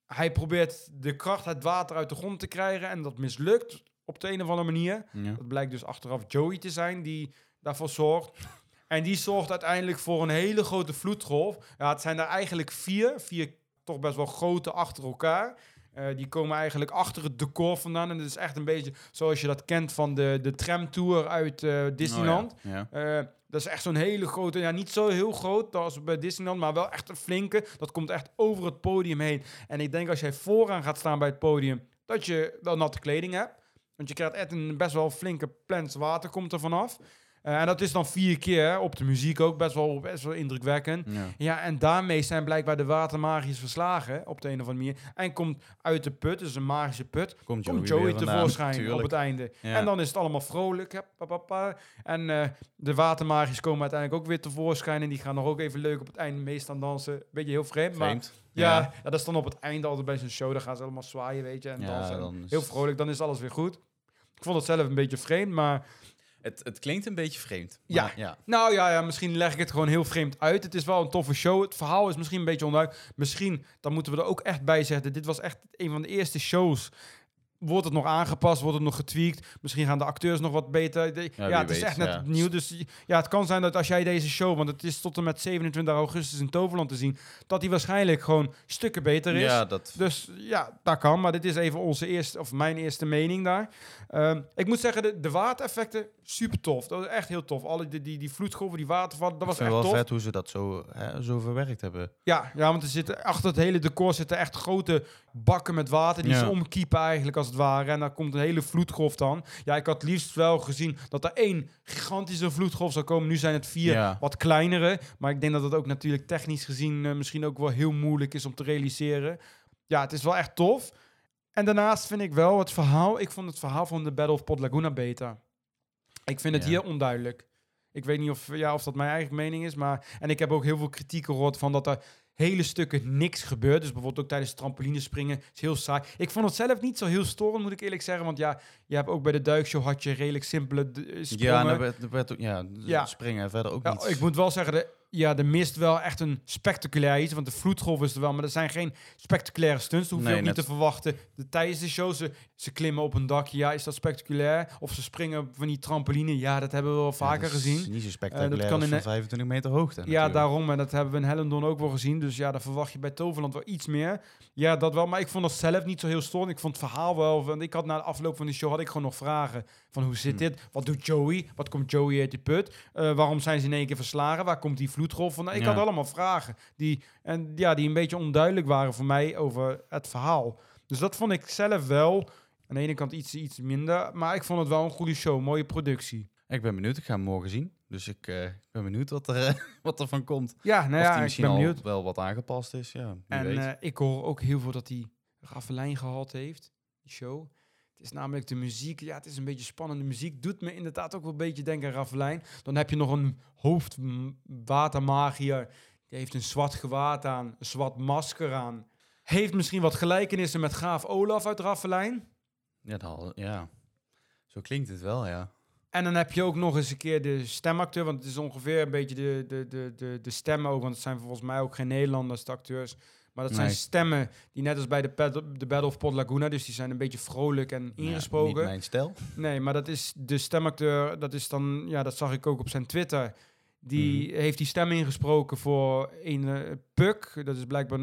[SPEAKER 1] hij probeert de kracht het water uit de grond te krijgen en dat mislukt op de een of andere manier.
[SPEAKER 2] Ja.
[SPEAKER 1] Dat blijkt dus achteraf Joey te zijn die daarvoor zorgt. En die zorgt uiteindelijk voor een hele grote vloedgolf. Ja, het zijn er eigenlijk vier, vier toch best wel grote achter elkaar. Eh, die komen eigenlijk achter het decor vandaan. En het is echt een beetje zoals je dat kent van de, de tramtour uit eh, Disneyland.
[SPEAKER 2] Oh, ja. Ja.
[SPEAKER 1] Eh, dat is echt zo'n hele grote, ja, niet zo heel groot als bij Disneyland, maar wel echt een flinke. Dat komt echt over het podium heen. En ik denk als jij vooraan gaat staan bij het podium, dat je wel natte kleding hebt. Want je krijgt echt een best wel flinke plens water komt er vanaf. Eh, en dat is dan vier keer op de muziek ook best wel, best wel indrukwekkend.
[SPEAKER 2] Ja.
[SPEAKER 1] Ja, en daarmee zijn blijkbaar de watermagiërs verslagen op de een of andere manier. En komt uit de put, dus een magische put,
[SPEAKER 2] Komt Joey,
[SPEAKER 1] komt Joey
[SPEAKER 2] weer vandaan,
[SPEAKER 1] tevoorschijn op het einde.
[SPEAKER 2] Ja.
[SPEAKER 1] En dan is het allemaal vrolijk. hè, pa, pa, pa. En eh, de watermagiërs komen uiteindelijk ook weer tevoorschijn. En die gaan nog ook even leuk op het einde meestal dansen. Beetje heel vreemd, maar
[SPEAKER 2] Vreemd.
[SPEAKER 1] ja,
[SPEAKER 2] Ja.
[SPEAKER 1] ja, dat is dan op het einde altijd bij zo'n show. Dan gaan ze allemaal zwaaien, weet je, en dansen. En
[SPEAKER 2] dan
[SPEAKER 1] Heel vrolijk, dan is alles weer goed. Ik vond het zelf een beetje vreemd, maar
[SPEAKER 2] Het, het klinkt een beetje vreemd.
[SPEAKER 1] Ja.
[SPEAKER 2] maar ja.
[SPEAKER 1] Nou ja, ja, misschien leg ik het gewoon heel vreemd uit. Het is wel een toffe show. Het verhaal is misschien een beetje onduidelijk. Misschien, dan moeten we er ook echt bij zeggen. Dit was echt een van de eerste shows. Wordt het nog aangepast? Wordt het nog getweakt? Misschien gaan de acteurs nog wat beter. De- ja, het is echt net
[SPEAKER 2] ja.
[SPEAKER 1] nieuw. Dus ja, het kan zijn dat als jij deze show, want het is tot en met 27 augustus in Toverland te zien, dat die waarschijnlijk gewoon stukken beter is.
[SPEAKER 2] ja, dat...
[SPEAKER 1] Dus ja, dat kan. Maar dit is even onze eerste, of mijn eerste mening daar. Ehm, ik moet zeggen, de, de watereffecten, super tof. Dat was echt heel tof. Alle die, die, die vloedgolven, die watervallen, dat was echt
[SPEAKER 2] wel
[SPEAKER 1] tof.
[SPEAKER 2] vet hoe ze dat zo, hè, zo verwerkt hebben.
[SPEAKER 1] Ja, ja, want er zitten achter het hele decor zitten echt grote bakken met water die
[SPEAKER 2] Ja.
[SPEAKER 1] ze omkiepen eigenlijk als het ware. En daar komt een hele vloedgolf dan. Ja, ik had liefst wel gezien dat er één gigantische vloedgolf zou komen. Nu zijn het vier
[SPEAKER 2] Ja.
[SPEAKER 1] wat kleinere. Maar ik denk dat het ook natuurlijk technisch gezien eh, misschien ook wel heel moeilijk is om te realiseren. Ja, het is wel echt tof. En daarnaast vind ik wel het verhaal. Ik vond het verhaal van de Battle of Pod Laguna beter. Ik vind het
[SPEAKER 2] Ja.
[SPEAKER 1] hier onduidelijk. Ik weet niet of, ja, of dat mijn eigen mening is. Maar, en ik heb ook heel veel kritiek gehoord van dat er hele stukken niks gebeurt. Dus bijvoorbeeld ook tijdens trampolinespringen. is heel saai. Ik vond het zelf niet zo heel storend, moet ik eerlijk zeggen. Want ja, je hebt ook bij de duikshow had je redelijk simpele d- eh, sprongen.
[SPEAKER 2] Ja, en er werd, er werd ook, ja,
[SPEAKER 1] Ja.
[SPEAKER 2] springen en verder ook
[SPEAKER 1] Ja,
[SPEAKER 2] niet.
[SPEAKER 1] ik moet wel zeggen, de, ja, de mist wel echt een spectaculair iets. Want de vloedgolf is er wel, maar er zijn geen spectaculaire stunts. Dat hoef je
[SPEAKER 2] Nee,
[SPEAKER 1] ook niet te verwachten. De, tijdens de show, ze, ze klimmen op een dakje. Ja, is dat spectaculair? Of ze springen van die trampoline. Ja, dat hebben we wel
[SPEAKER 2] Ja,
[SPEAKER 1] vaker
[SPEAKER 2] dat is
[SPEAKER 1] gezien.
[SPEAKER 2] niet zo spectaculair
[SPEAKER 1] kan
[SPEAKER 2] als
[SPEAKER 1] in
[SPEAKER 2] van
[SPEAKER 1] de-
[SPEAKER 2] 25 meter hoogte.
[SPEAKER 1] Ja,
[SPEAKER 2] natuurlijk.
[SPEAKER 1] daarom. En dat hebben we in Hellendon ook wel gezien. Dus ja, daar verwacht je bij Toverland wel iets meer. Ja, dat wel. Maar ik vond dat zelf niet zo heel storend. Ik vond het verhaal wel... Want ik had na de afloop van die show had ik gewoon nog vragen. Van hoe zit
[SPEAKER 2] Hm.
[SPEAKER 1] dit? Wat doet Joey? Wat komt Joey uit die put? Eh, waarom zijn ze in één keer verslagen? Waar komt die vloedgolf vandaan? Ik
[SPEAKER 2] Ja.
[SPEAKER 1] had allemaal vragen. Die, en, ja, die een beetje onduidelijk waren voor mij over het verhaal. Dus dat vond ik zelf wel... Aan de ene kant iets, iets minder. Maar ik vond het wel een goede show. Mooie productie.
[SPEAKER 2] Ik ben benieuwd, ik ga hem morgen zien. Dus ik eh, ben benieuwd wat er, wat er van komt.
[SPEAKER 1] Ja, nou
[SPEAKER 2] of
[SPEAKER 1] ja,
[SPEAKER 2] die
[SPEAKER 1] ik
[SPEAKER 2] misschien
[SPEAKER 1] ben benieuwd.
[SPEAKER 2] wel wat aangepast is. Ja,
[SPEAKER 1] En
[SPEAKER 2] weet.
[SPEAKER 1] eh, ik hoor ook heel veel dat hij Raffelijn gehad heeft, die show. Het is namelijk de muziek. Ja, het is een beetje spannende muziek. Doet me inderdaad ook wel een beetje denken aan Raffelijn. Dan heb je nog een hoofdwatermagier. Die heeft een zwart gewaad aan, een zwart masker aan. Heeft misschien wat gelijkenissen met Graaf Olaf uit Raffelijn.
[SPEAKER 2] ja, dat, ja, zo klinkt het wel, ja.
[SPEAKER 1] En dan heb je ook nog eens een keer de stemacteur. Want het is ongeveer een beetje de, de, de, de, de stemmen ook. Want het zijn volgens mij ook geen Nederlanders, de acteurs. Maar dat zijn
[SPEAKER 2] Nee.
[SPEAKER 1] stemmen die net als bij de, Battle- de Battle of Pod Laguna... dus die zijn een beetje vrolijk en
[SPEAKER 2] Ja,
[SPEAKER 1] ingesproken.
[SPEAKER 2] niet mijn stijl.
[SPEAKER 1] Nee, maar dat is de stemacteur. Dat is dan... Ja, dat zag ik ook op zijn Twitter. Die
[SPEAKER 2] Mhm.
[SPEAKER 1] heeft die stem ingesproken voor een eh, Puck. Dat is blijkbaar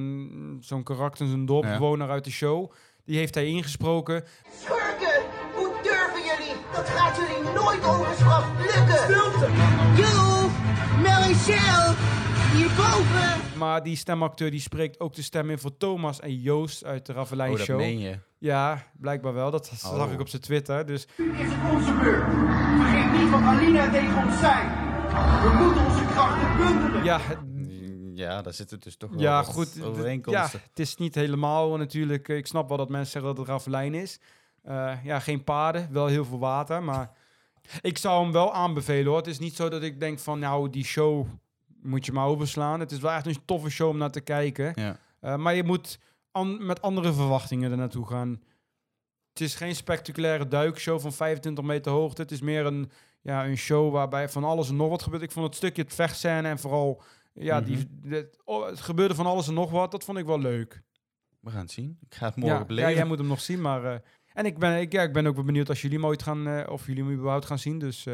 [SPEAKER 1] zo'n karakter, zo'n dorpbewoner uit de show. Die heeft hij ingesproken.
[SPEAKER 3] Schurken! Hoe durven jullie? Dat gaat jullie nooit ongestraft lukken! Stilte! Joe! Marichelle! Hierboven!
[SPEAKER 1] Maar die stemacteur die spreekt ook de stem in voor Thomas en Joost uit de Ravelijn
[SPEAKER 2] Oh, dat
[SPEAKER 1] Show.
[SPEAKER 2] meen je.
[SPEAKER 1] Ja, blijkbaar wel. Dat zag
[SPEAKER 2] Oh.
[SPEAKER 1] ik op zijn Twitter. Dus
[SPEAKER 4] Nu is het onze beurt. Vergeet niet wat Alina tegen ons zei. We moeten onze krachten bundelen.
[SPEAKER 1] ja, het-
[SPEAKER 2] Ja, daar zitten dus toch wel
[SPEAKER 1] ja
[SPEAKER 2] wat
[SPEAKER 1] goed. Ja, het is niet helemaal natuurlijk. Ik snap wel dat mensen zeggen dat het Ravelijn is. Eh, ja, geen paarden, wel heel veel water. Maar ik zou hem wel aanbevelen hoor. Het is niet zo dat ik denk van nou, die show moet je maar overslaan. Het is wel echt een toffe show om naar te kijken.
[SPEAKER 2] Ja.
[SPEAKER 1] Eh, maar je moet an- met andere verwachtingen er naartoe gaan. Het is geen spectaculaire duikshow van 25 meter hoogte. Het is meer een, ja, een show waarbij van alles en nog wat gebeurt. Ik vond het stukje het vechtscène en vooral... Ja,
[SPEAKER 2] Mhm.
[SPEAKER 1] die, dit- oh, het gebeurde van alles en nog wat. Dat vond ik wel leuk.
[SPEAKER 2] We gaan het zien. Ik ga het morgen
[SPEAKER 1] ja,
[SPEAKER 2] beleven.
[SPEAKER 1] ja, jij moet hem nog zien, maar... eh, en ik ben, ik, ja, ik ben ook wel benieuwd als jullie hem ooit gaan... eh, of jullie hem überhaupt gaan zien. Dus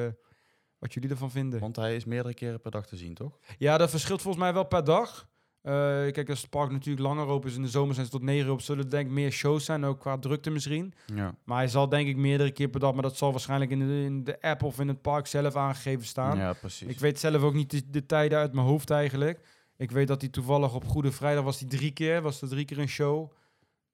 [SPEAKER 1] wat jullie ervan vinden.
[SPEAKER 2] Want hij is meerdere keren per dag te zien, toch?
[SPEAKER 1] Ja, dat verschilt volgens mij wel per dag. Eh, kijk, als het park natuurlijk langer open is in de zomer zijn ze tot 9 uur op, zullen er denk ik meer shows zijn, ook qua drukte misschien.
[SPEAKER 2] Ja.
[SPEAKER 1] Maar hij zal denk ik meerdere keer per dag, maar dat zal waarschijnlijk in de, in de app of in het park zelf aangegeven staan.
[SPEAKER 2] Ja, precies.
[SPEAKER 1] Ik weet zelf ook niet de, de tijden uit mijn hoofd eigenlijk. Ik weet dat hij toevallig op Goede Vrijdag was hij drie keer, was er drie keer een show.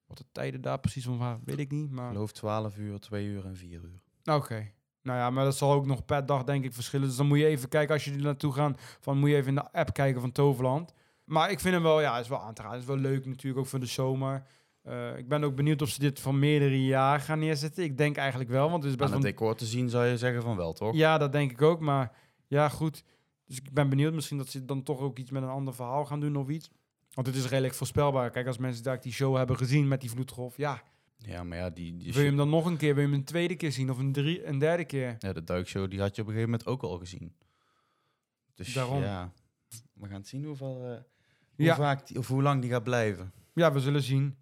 [SPEAKER 1] Wat de tijden daar precies van waren, weet ik niet.
[SPEAKER 2] Ik
[SPEAKER 1] Maar
[SPEAKER 2] geloof 12 uur, 2 uur en 4 uur.
[SPEAKER 1] Oké. Nou ja, maar dat zal ook nog per dag denk ik verschillen. Dus dan moet je even kijken als je er naartoe gaat. Van moet je even in de app kijken van Toverland. Maar ik vind hem wel, ja, is wel aan te raden. Is wel leuk natuurlijk, ook voor de zomer. Eh, ik ben ook benieuwd of ze dit van meerdere jaren gaan neerzetten. Ik denk eigenlijk wel, want het is best
[SPEAKER 2] Aan
[SPEAKER 1] wel...
[SPEAKER 2] het decor te zien zou je zeggen van wel, toch?
[SPEAKER 1] Ja, dat denk ik ook. Maar ja, goed. Dus ik ben benieuwd misschien dat ze dan toch ook iets met een ander verhaal gaan doen of iets. Want het is redelijk voorspelbaar. Kijk, als mensen daar die show hebben gezien met die vloedgolf, ja,
[SPEAKER 2] Ja, maar ja, die, die
[SPEAKER 1] Wil je hem dan nog een keer, wil je hem een tweede keer zien of een, drie, een derde keer?
[SPEAKER 2] ja, de duikshow die had je op een gegeven moment ook al gezien. Dus
[SPEAKER 1] Daarom.
[SPEAKER 2] ja, we gaan het zien hoeveel, eh, hoe
[SPEAKER 1] Ja.
[SPEAKER 2] vaak die, of hoe lang die gaat blijven.
[SPEAKER 1] Ja, we zullen zien.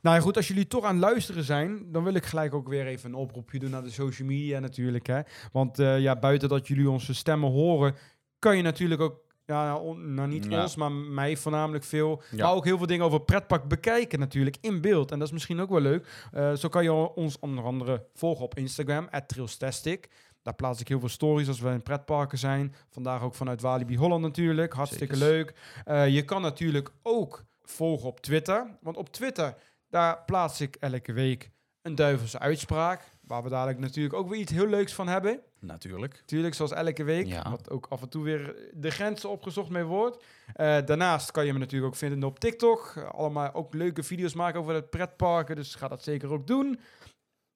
[SPEAKER 1] Nou ja, goed, als jullie toch aan het luisteren zijn, dan wil ik gelijk ook weer even een oproepje doen naar de social media natuurlijk. Hè? Want eh, ja, buiten dat jullie onze stemmen horen, kan je natuurlijk ook, ja, on- nou niet
[SPEAKER 2] Ja.
[SPEAKER 1] ons, maar mij voornamelijk veel,
[SPEAKER 2] Ja.
[SPEAKER 1] maar ook heel veel dingen over pretpak bekijken natuurlijk in beeld. En dat is misschien ook wel leuk. Eh, zo kan je ons onder andere volgen op Instagram, @trailstastic. Daar plaats ik heel veel stories als we in pretparken zijn. Vandaag ook vanuit Walibi Holland natuurlijk. Hartstikke leuk. Eh, je kan natuurlijk ook volgen op Twitter. Want op Twitter, daar plaats ik elke week een duivelse uitspraak. Waar we dadelijk natuurlijk ook weer iets heel leuks van hebben.
[SPEAKER 2] Natuurlijk.
[SPEAKER 1] Tuurlijk, zoals elke week.
[SPEAKER 2] Ja.
[SPEAKER 1] Wat ook af en toe weer de grenzen opgezocht mee wordt. Eh, daarnaast kan je me natuurlijk ook vinden op TikTok. Allemaal ook leuke video's maken over het pretparken. Dus ga dat zeker ook doen.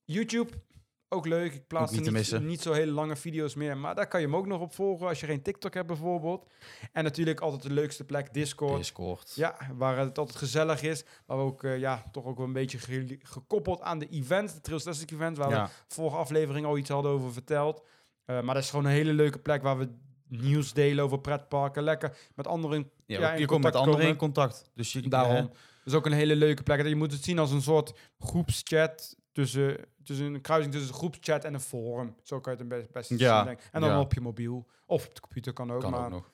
[SPEAKER 1] YouTube, ook leuk. Ik plaats
[SPEAKER 2] niet
[SPEAKER 1] er niet, niet zo hele lange video's meer. Maar daar kan je hem ook nog op volgen als je geen TikTok hebt bijvoorbeeld. En natuurlijk altijd de leukste plek, Discord.
[SPEAKER 2] Discord.
[SPEAKER 1] Ja, waar het altijd gezellig is. Waar we ook, eh, ja, toch ook wel een beetje ge- gekoppeld aan de event. De Trails Classic event, waar we vorige aflevering al iets hadden over verteld. Eh, maar dat is gewoon een hele leuke plek waar we nieuws delen over pretparken. Lekker met anderen.
[SPEAKER 2] Ja, je komt met anderen
[SPEAKER 1] komen.
[SPEAKER 2] in contact. Dus je,
[SPEAKER 1] Daarom. is ook een hele leuke plek. Je moet het zien als een soort groepschat tussen, tussen een kruising tussen een groepschat en een forum. Zo kan je het het best
[SPEAKER 2] Ja,
[SPEAKER 1] zien. En dan op je mobiel. Of op de computer kan ook.
[SPEAKER 2] kan
[SPEAKER 1] maar
[SPEAKER 2] ook nog.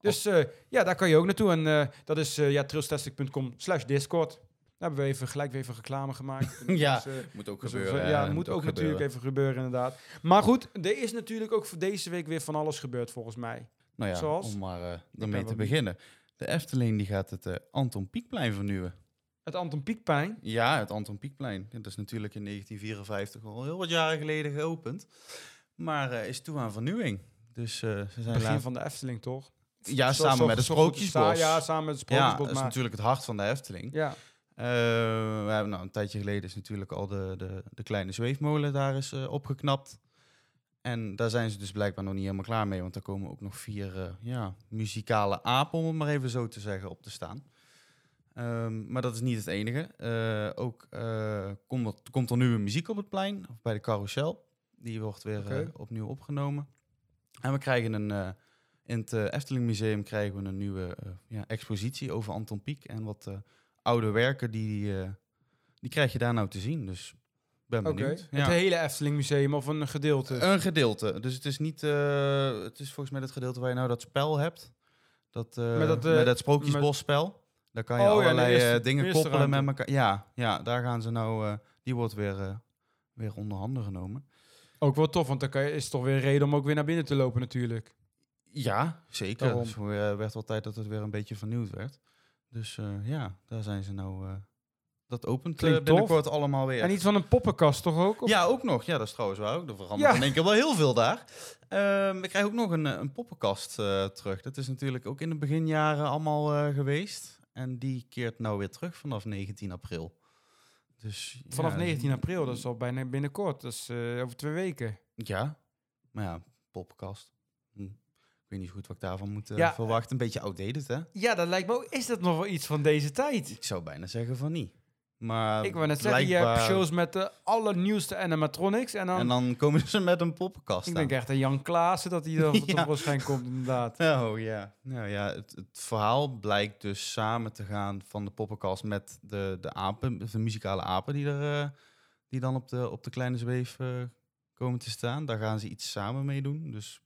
[SPEAKER 1] dus eh, ja, daar kan je ook naartoe. En eh, dat is ja, trailstastic.com slash discord. Daar hebben we even, gelijk weer even reclame gemaakt.
[SPEAKER 2] Ja,
[SPEAKER 1] Dus,
[SPEAKER 2] Moet ook
[SPEAKER 1] dus
[SPEAKER 2] gebeuren.
[SPEAKER 1] we- ja, moet ook, natuurlijk
[SPEAKER 2] gebeuren.
[SPEAKER 1] even gebeuren inderdaad. Maar goed, er is natuurlijk ook voor deze week weer van alles gebeurd volgens mij.
[SPEAKER 2] Nou ja,
[SPEAKER 1] Zoals?
[SPEAKER 2] om maar
[SPEAKER 1] ben
[SPEAKER 2] ermee te beginnen. De Efteling die gaat het eh, Anton Pieckplein vernieuwen.
[SPEAKER 1] Het Anton Pieckplein.
[SPEAKER 2] Ja, het Anton Pieckplein. Dat is natuurlijk in 1954 al heel wat jaren geleden geopend. Maar is toe aan vernieuwing. Dus eh, ze zijn
[SPEAKER 1] Begin van de Efteling, toch?
[SPEAKER 2] Ja,
[SPEAKER 1] Zo-
[SPEAKER 2] samen
[SPEAKER 1] zo-
[SPEAKER 2] met
[SPEAKER 1] goed-
[SPEAKER 2] Sprookjesbos.
[SPEAKER 1] Ja, samen met het
[SPEAKER 2] Ja,
[SPEAKER 1] Sprookjesbos.
[SPEAKER 2] dat is
[SPEAKER 1] maar,
[SPEAKER 2] natuurlijk het hart van de Efteling.
[SPEAKER 1] ja.
[SPEAKER 2] Eh, we hebben, nou, een tijdje geleden is natuurlijk al de, de, de kleine zweefmolen daar is eh, opgeknapt. En daar zijn ze dus blijkbaar nog niet helemaal klaar mee. Want er komen ook nog vier eh, ja, muzikale apen, om het maar even zo te zeggen, op te staan. Ehm, maar dat is niet het enige. Eh, ook eh, komt, er, komt er nieuwe muziek op het plein, of bij de carousel. Die wordt weer eh, opnieuw opgenomen. En we krijgen een, eh, in het eh, Efteling Museum krijgen we een nieuwe eh, ja, expositie over Anton Pieck. En wat eh, oude werken, die, eh, die krijg je daar nou te zien. Dus ben benieuwd.
[SPEAKER 1] Het hele Efteling Museum of een gedeelte?
[SPEAKER 2] Een gedeelte. Dus het is niet. eh, het is volgens mij het gedeelte waar je nou dat spel hebt. Dat, eh,
[SPEAKER 1] Met
[SPEAKER 2] met,
[SPEAKER 1] dat, eh,
[SPEAKER 2] dat sprookjesbosspel. Daar kan je
[SPEAKER 1] Oh ja,
[SPEAKER 2] allerlei
[SPEAKER 1] eerste-
[SPEAKER 2] dingen koppelen
[SPEAKER 1] ruimte.
[SPEAKER 2] met elkaar. Ja, ja, daar gaan ze nou. die wordt weer, weer onder handen genomen.
[SPEAKER 1] Ook wel tof, want dan kan je, is toch weer reden om ook weer naar binnen te lopen natuurlijk.
[SPEAKER 2] Ja, zeker.
[SPEAKER 1] Daarom.
[SPEAKER 2] Dus het werd wel tijd dat het weer een beetje vernieuwd werd. Dus eh, ja, daar zijn ze nou. eh, dat opent eh,
[SPEAKER 1] Klinkt
[SPEAKER 2] binnenkort allemaal weer.
[SPEAKER 1] En iets van een poppenkast toch ook? Of-
[SPEAKER 2] Ja, ook nog. Ja, dat is trouwens waar ook. Er verandert
[SPEAKER 1] Ja.
[SPEAKER 2] in één keer wel heel veel daar. Ehm ik krijg ook nog een, een poppenkast terug. Dat is natuurlijk ook in de beginjaren allemaal geweest. En die keert nou weer terug vanaf 19 april. Dus,
[SPEAKER 1] Vanaf
[SPEAKER 2] ja,
[SPEAKER 1] 19 april, dat is al bijna binnenkort. Dat is eh, over twee weken.
[SPEAKER 2] Ja, maar ja, poppenkast. Ik weet niet goed wat ik daarvan moet eh,
[SPEAKER 1] Ja.
[SPEAKER 2] verwachten. Een beetje outdated, hè?
[SPEAKER 1] Ja, dat lijkt me ook. Is dat nog wel iets van deze tijd?
[SPEAKER 2] Ik zou bijna zeggen van niet. Maar
[SPEAKER 1] Ik wou net zeggen, je hebt shows met de allernieuwste animatronics. En dan,
[SPEAKER 2] En dan komen ze met een poppenkast
[SPEAKER 1] ik denk echt aan Jan Klaassen dat hij er
[SPEAKER 2] Ja.
[SPEAKER 1] tevoorschijn komt inderdaad.
[SPEAKER 2] Oh ja, nou ja, het, het verhaal blijkt dus samen te gaan van de poppenkast met de, de apen, de muzikale apen die er eh, die dan op de, op de kleine zweef eh, komen te staan. Daar gaan ze iets samen mee doen. Dus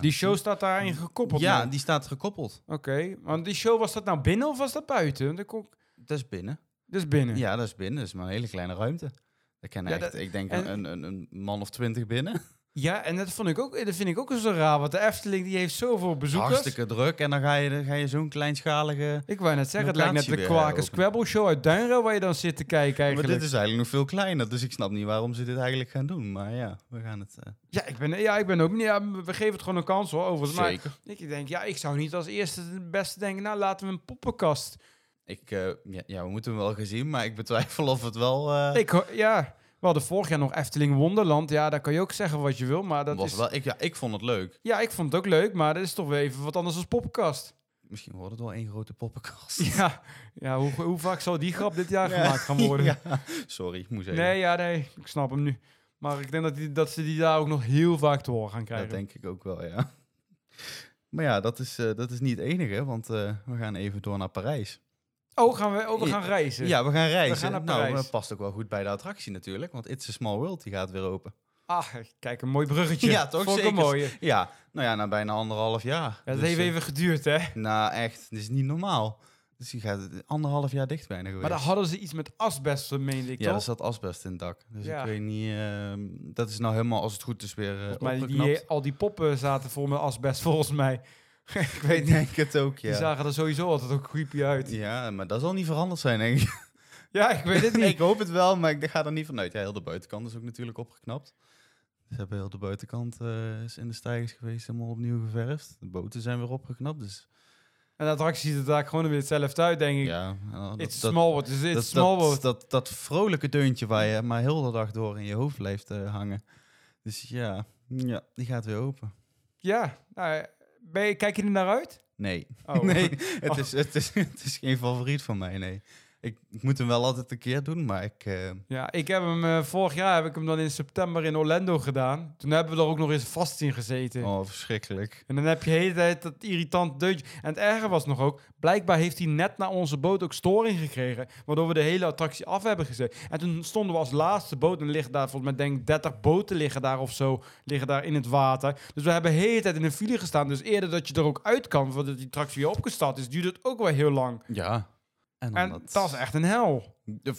[SPEAKER 1] Die show staat daarin gekoppeld.
[SPEAKER 2] Ja, die staat gekoppeld.
[SPEAKER 1] Oké, want die show was dat nou binnen of was dat buiten? Want ik kon...
[SPEAKER 2] Dat is binnen.
[SPEAKER 1] Dus binnen.
[SPEAKER 2] Ja, dat is binnen. Dat is maar een hele kleine ruimte. Daar kennen
[SPEAKER 1] Ja,
[SPEAKER 2] echt,
[SPEAKER 1] dat-
[SPEAKER 2] ik denk
[SPEAKER 1] en-
[SPEAKER 2] een, een, een man of twintig binnen.
[SPEAKER 1] Ja, en dat, vond ik ook, dat vind ik ook zo raar. Want de Efteling die heeft zoveel bezoekers.
[SPEAKER 2] Hartstikke druk. En dan ga je, dan ga je zo'n kleinschalige...
[SPEAKER 1] Ik wou net zeggen, het lijkt net de Kwaken. Scrabble show uit Duinrel waar je dan zit te kijken
[SPEAKER 2] Maar
[SPEAKER 1] eigenlijk.
[SPEAKER 2] dit is eigenlijk nog veel kleiner. Dus ik snap niet waarom ze dit eigenlijk gaan doen. Maar ja, we gaan het... eh,
[SPEAKER 1] Ja, ik ben, ja, ik ben ook niet. Ja, we geven het gewoon een kans hoor. Overigens. Maar
[SPEAKER 2] Zeker.
[SPEAKER 1] ik denk, ja, ik zou niet als eerste het beste denken. Nou, laten we een poppenkast.
[SPEAKER 2] Ik, eh, ja, ja, we moeten hem wel gezien, maar ik betwijfel of het wel... eh,
[SPEAKER 1] Ik, ja, we hadden vorig jaar nog Efteling Wonderland. Ja, daar kan je ook zeggen wat je wil. Maar dat
[SPEAKER 2] was
[SPEAKER 1] is,
[SPEAKER 2] wel ik, ja, ik vond het leuk.
[SPEAKER 1] ja, ik vond het ook leuk. Maar dat is toch weer even wat anders als poppenkast.
[SPEAKER 2] Misschien wordt het wel één grote poppenkast.
[SPEAKER 1] Ja, ja hoe, hoe vaak zal die grap dit jaar gemaakt gaan worden?
[SPEAKER 2] Ja. Sorry, ik moest even.
[SPEAKER 1] Nee, ja, nee, ik snap hem nu. Maar ik denk dat, die, dat ze die daar ook nog heel vaak te horen gaan
[SPEAKER 2] Dat
[SPEAKER 1] krijgen.
[SPEAKER 2] denk ik ook wel, ja. Maar ja, dat is, eh, dat is niet het enige, want eh, we gaan even door naar Parijs.
[SPEAKER 1] Oh, gaan we, oh, we gaan reizen.
[SPEAKER 2] Ja, we gaan reizen.
[SPEAKER 1] gaan naar
[SPEAKER 2] nou, dat past ook wel goed bij de attractie natuurlijk, want It's a Small World die gaat weer open.
[SPEAKER 1] Ah, kijk, een mooi bruggetje.
[SPEAKER 2] Ja, toch?
[SPEAKER 1] Vond
[SPEAKER 2] Zeker.
[SPEAKER 1] mooie.
[SPEAKER 2] Ja, nou ja, na bijna anderhalf jaar.
[SPEAKER 1] Ja, dat
[SPEAKER 2] Dus,
[SPEAKER 1] heeft
[SPEAKER 2] eh,
[SPEAKER 1] even geduurd, hè?
[SPEAKER 2] Nou, echt, dat is niet normaal. Dus die gaat anderhalf jaar dicht bijna geweest.
[SPEAKER 1] Maar daar hadden ze iets met asbest, meende ik
[SPEAKER 2] ja,
[SPEAKER 1] toch?
[SPEAKER 2] er zat asbest in het dak. Dus
[SPEAKER 1] Ja.
[SPEAKER 2] ik weet niet, ehm, dat is nou helemaal, als het goed is, weer uh,
[SPEAKER 1] Maar die, al die poppen zaten vol met asbest, volgens mij. ik weet
[SPEAKER 2] denk het ook,
[SPEAKER 1] Die
[SPEAKER 2] ja.
[SPEAKER 1] zagen er sowieso altijd ook creepy uit.
[SPEAKER 2] Ja, maar dat zal niet veranderd zijn, denk ik.
[SPEAKER 1] Ja, ik weet het niet.
[SPEAKER 2] ik hoop het wel, maar ik ga er niet vanuit. Ja, heel de buitenkant is ook natuurlijk opgeknapt. Ze hebben heel de buitenkant eh, is in de stijgers geweest, helemaal opnieuw geverfd. De boten zijn weer opgeknapt, dus
[SPEAKER 1] En de attractie ziet er daar gewoon weer hetzelfde uit, denk ik.
[SPEAKER 2] ja. nou,
[SPEAKER 1] It's
[SPEAKER 2] dat,
[SPEAKER 1] small world. It's,
[SPEAKER 2] dat,
[SPEAKER 1] small
[SPEAKER 2] dat, dat, dat vrolijke deuntje waar je maar heel de dag door in je hoofd blijft eh, hangen. Dus ja, ja, die gaat weer open.
[SPEAKER 1] Ja, nou, ben je, kijk je er naar uit?
[SPEAKER 2] Nee,
[SPEAKER 1] Oh.
[SPEAKER 2] nee het,
[SPEAKER 1] Oh.
[SPEAKER 2] is, het, is, het is geen favoriet van mij, nee. Ik, ik moet hem wel altijd een keer doen, maar ik... eh,
[SPEAKER 1] Ja, ik heb hem eh, vorig jaar heb ik hem dan in september in Orlando gedaan. Toen hebben we er ook nog eens vast in gezeten.
[SPEAKER 2] oh, verschrikkelijk.
[SPEAKER 1] En dan heb je de hele tijd dat irritant deuntje. En het erge was nog ook, blijkbaar heeft hij net naar onze boot ook storing gekregen. Waardoor we de hele attractie af hebben gezet. En toen stonden we als laatste boot en liggen daar volgens mij denk ik 30 boten liggen daar of zo. Liggen daar in het water. Dus we hebben de hele tijd in een file gestaan. Dus eerder dat je er ook uit kan, voordat die attractie weer opgestart is, duurt het ook wel heel lang.
[SPEAKER 2] Ja. En, dan
[SPEAKER 1] En dat is echt een hel.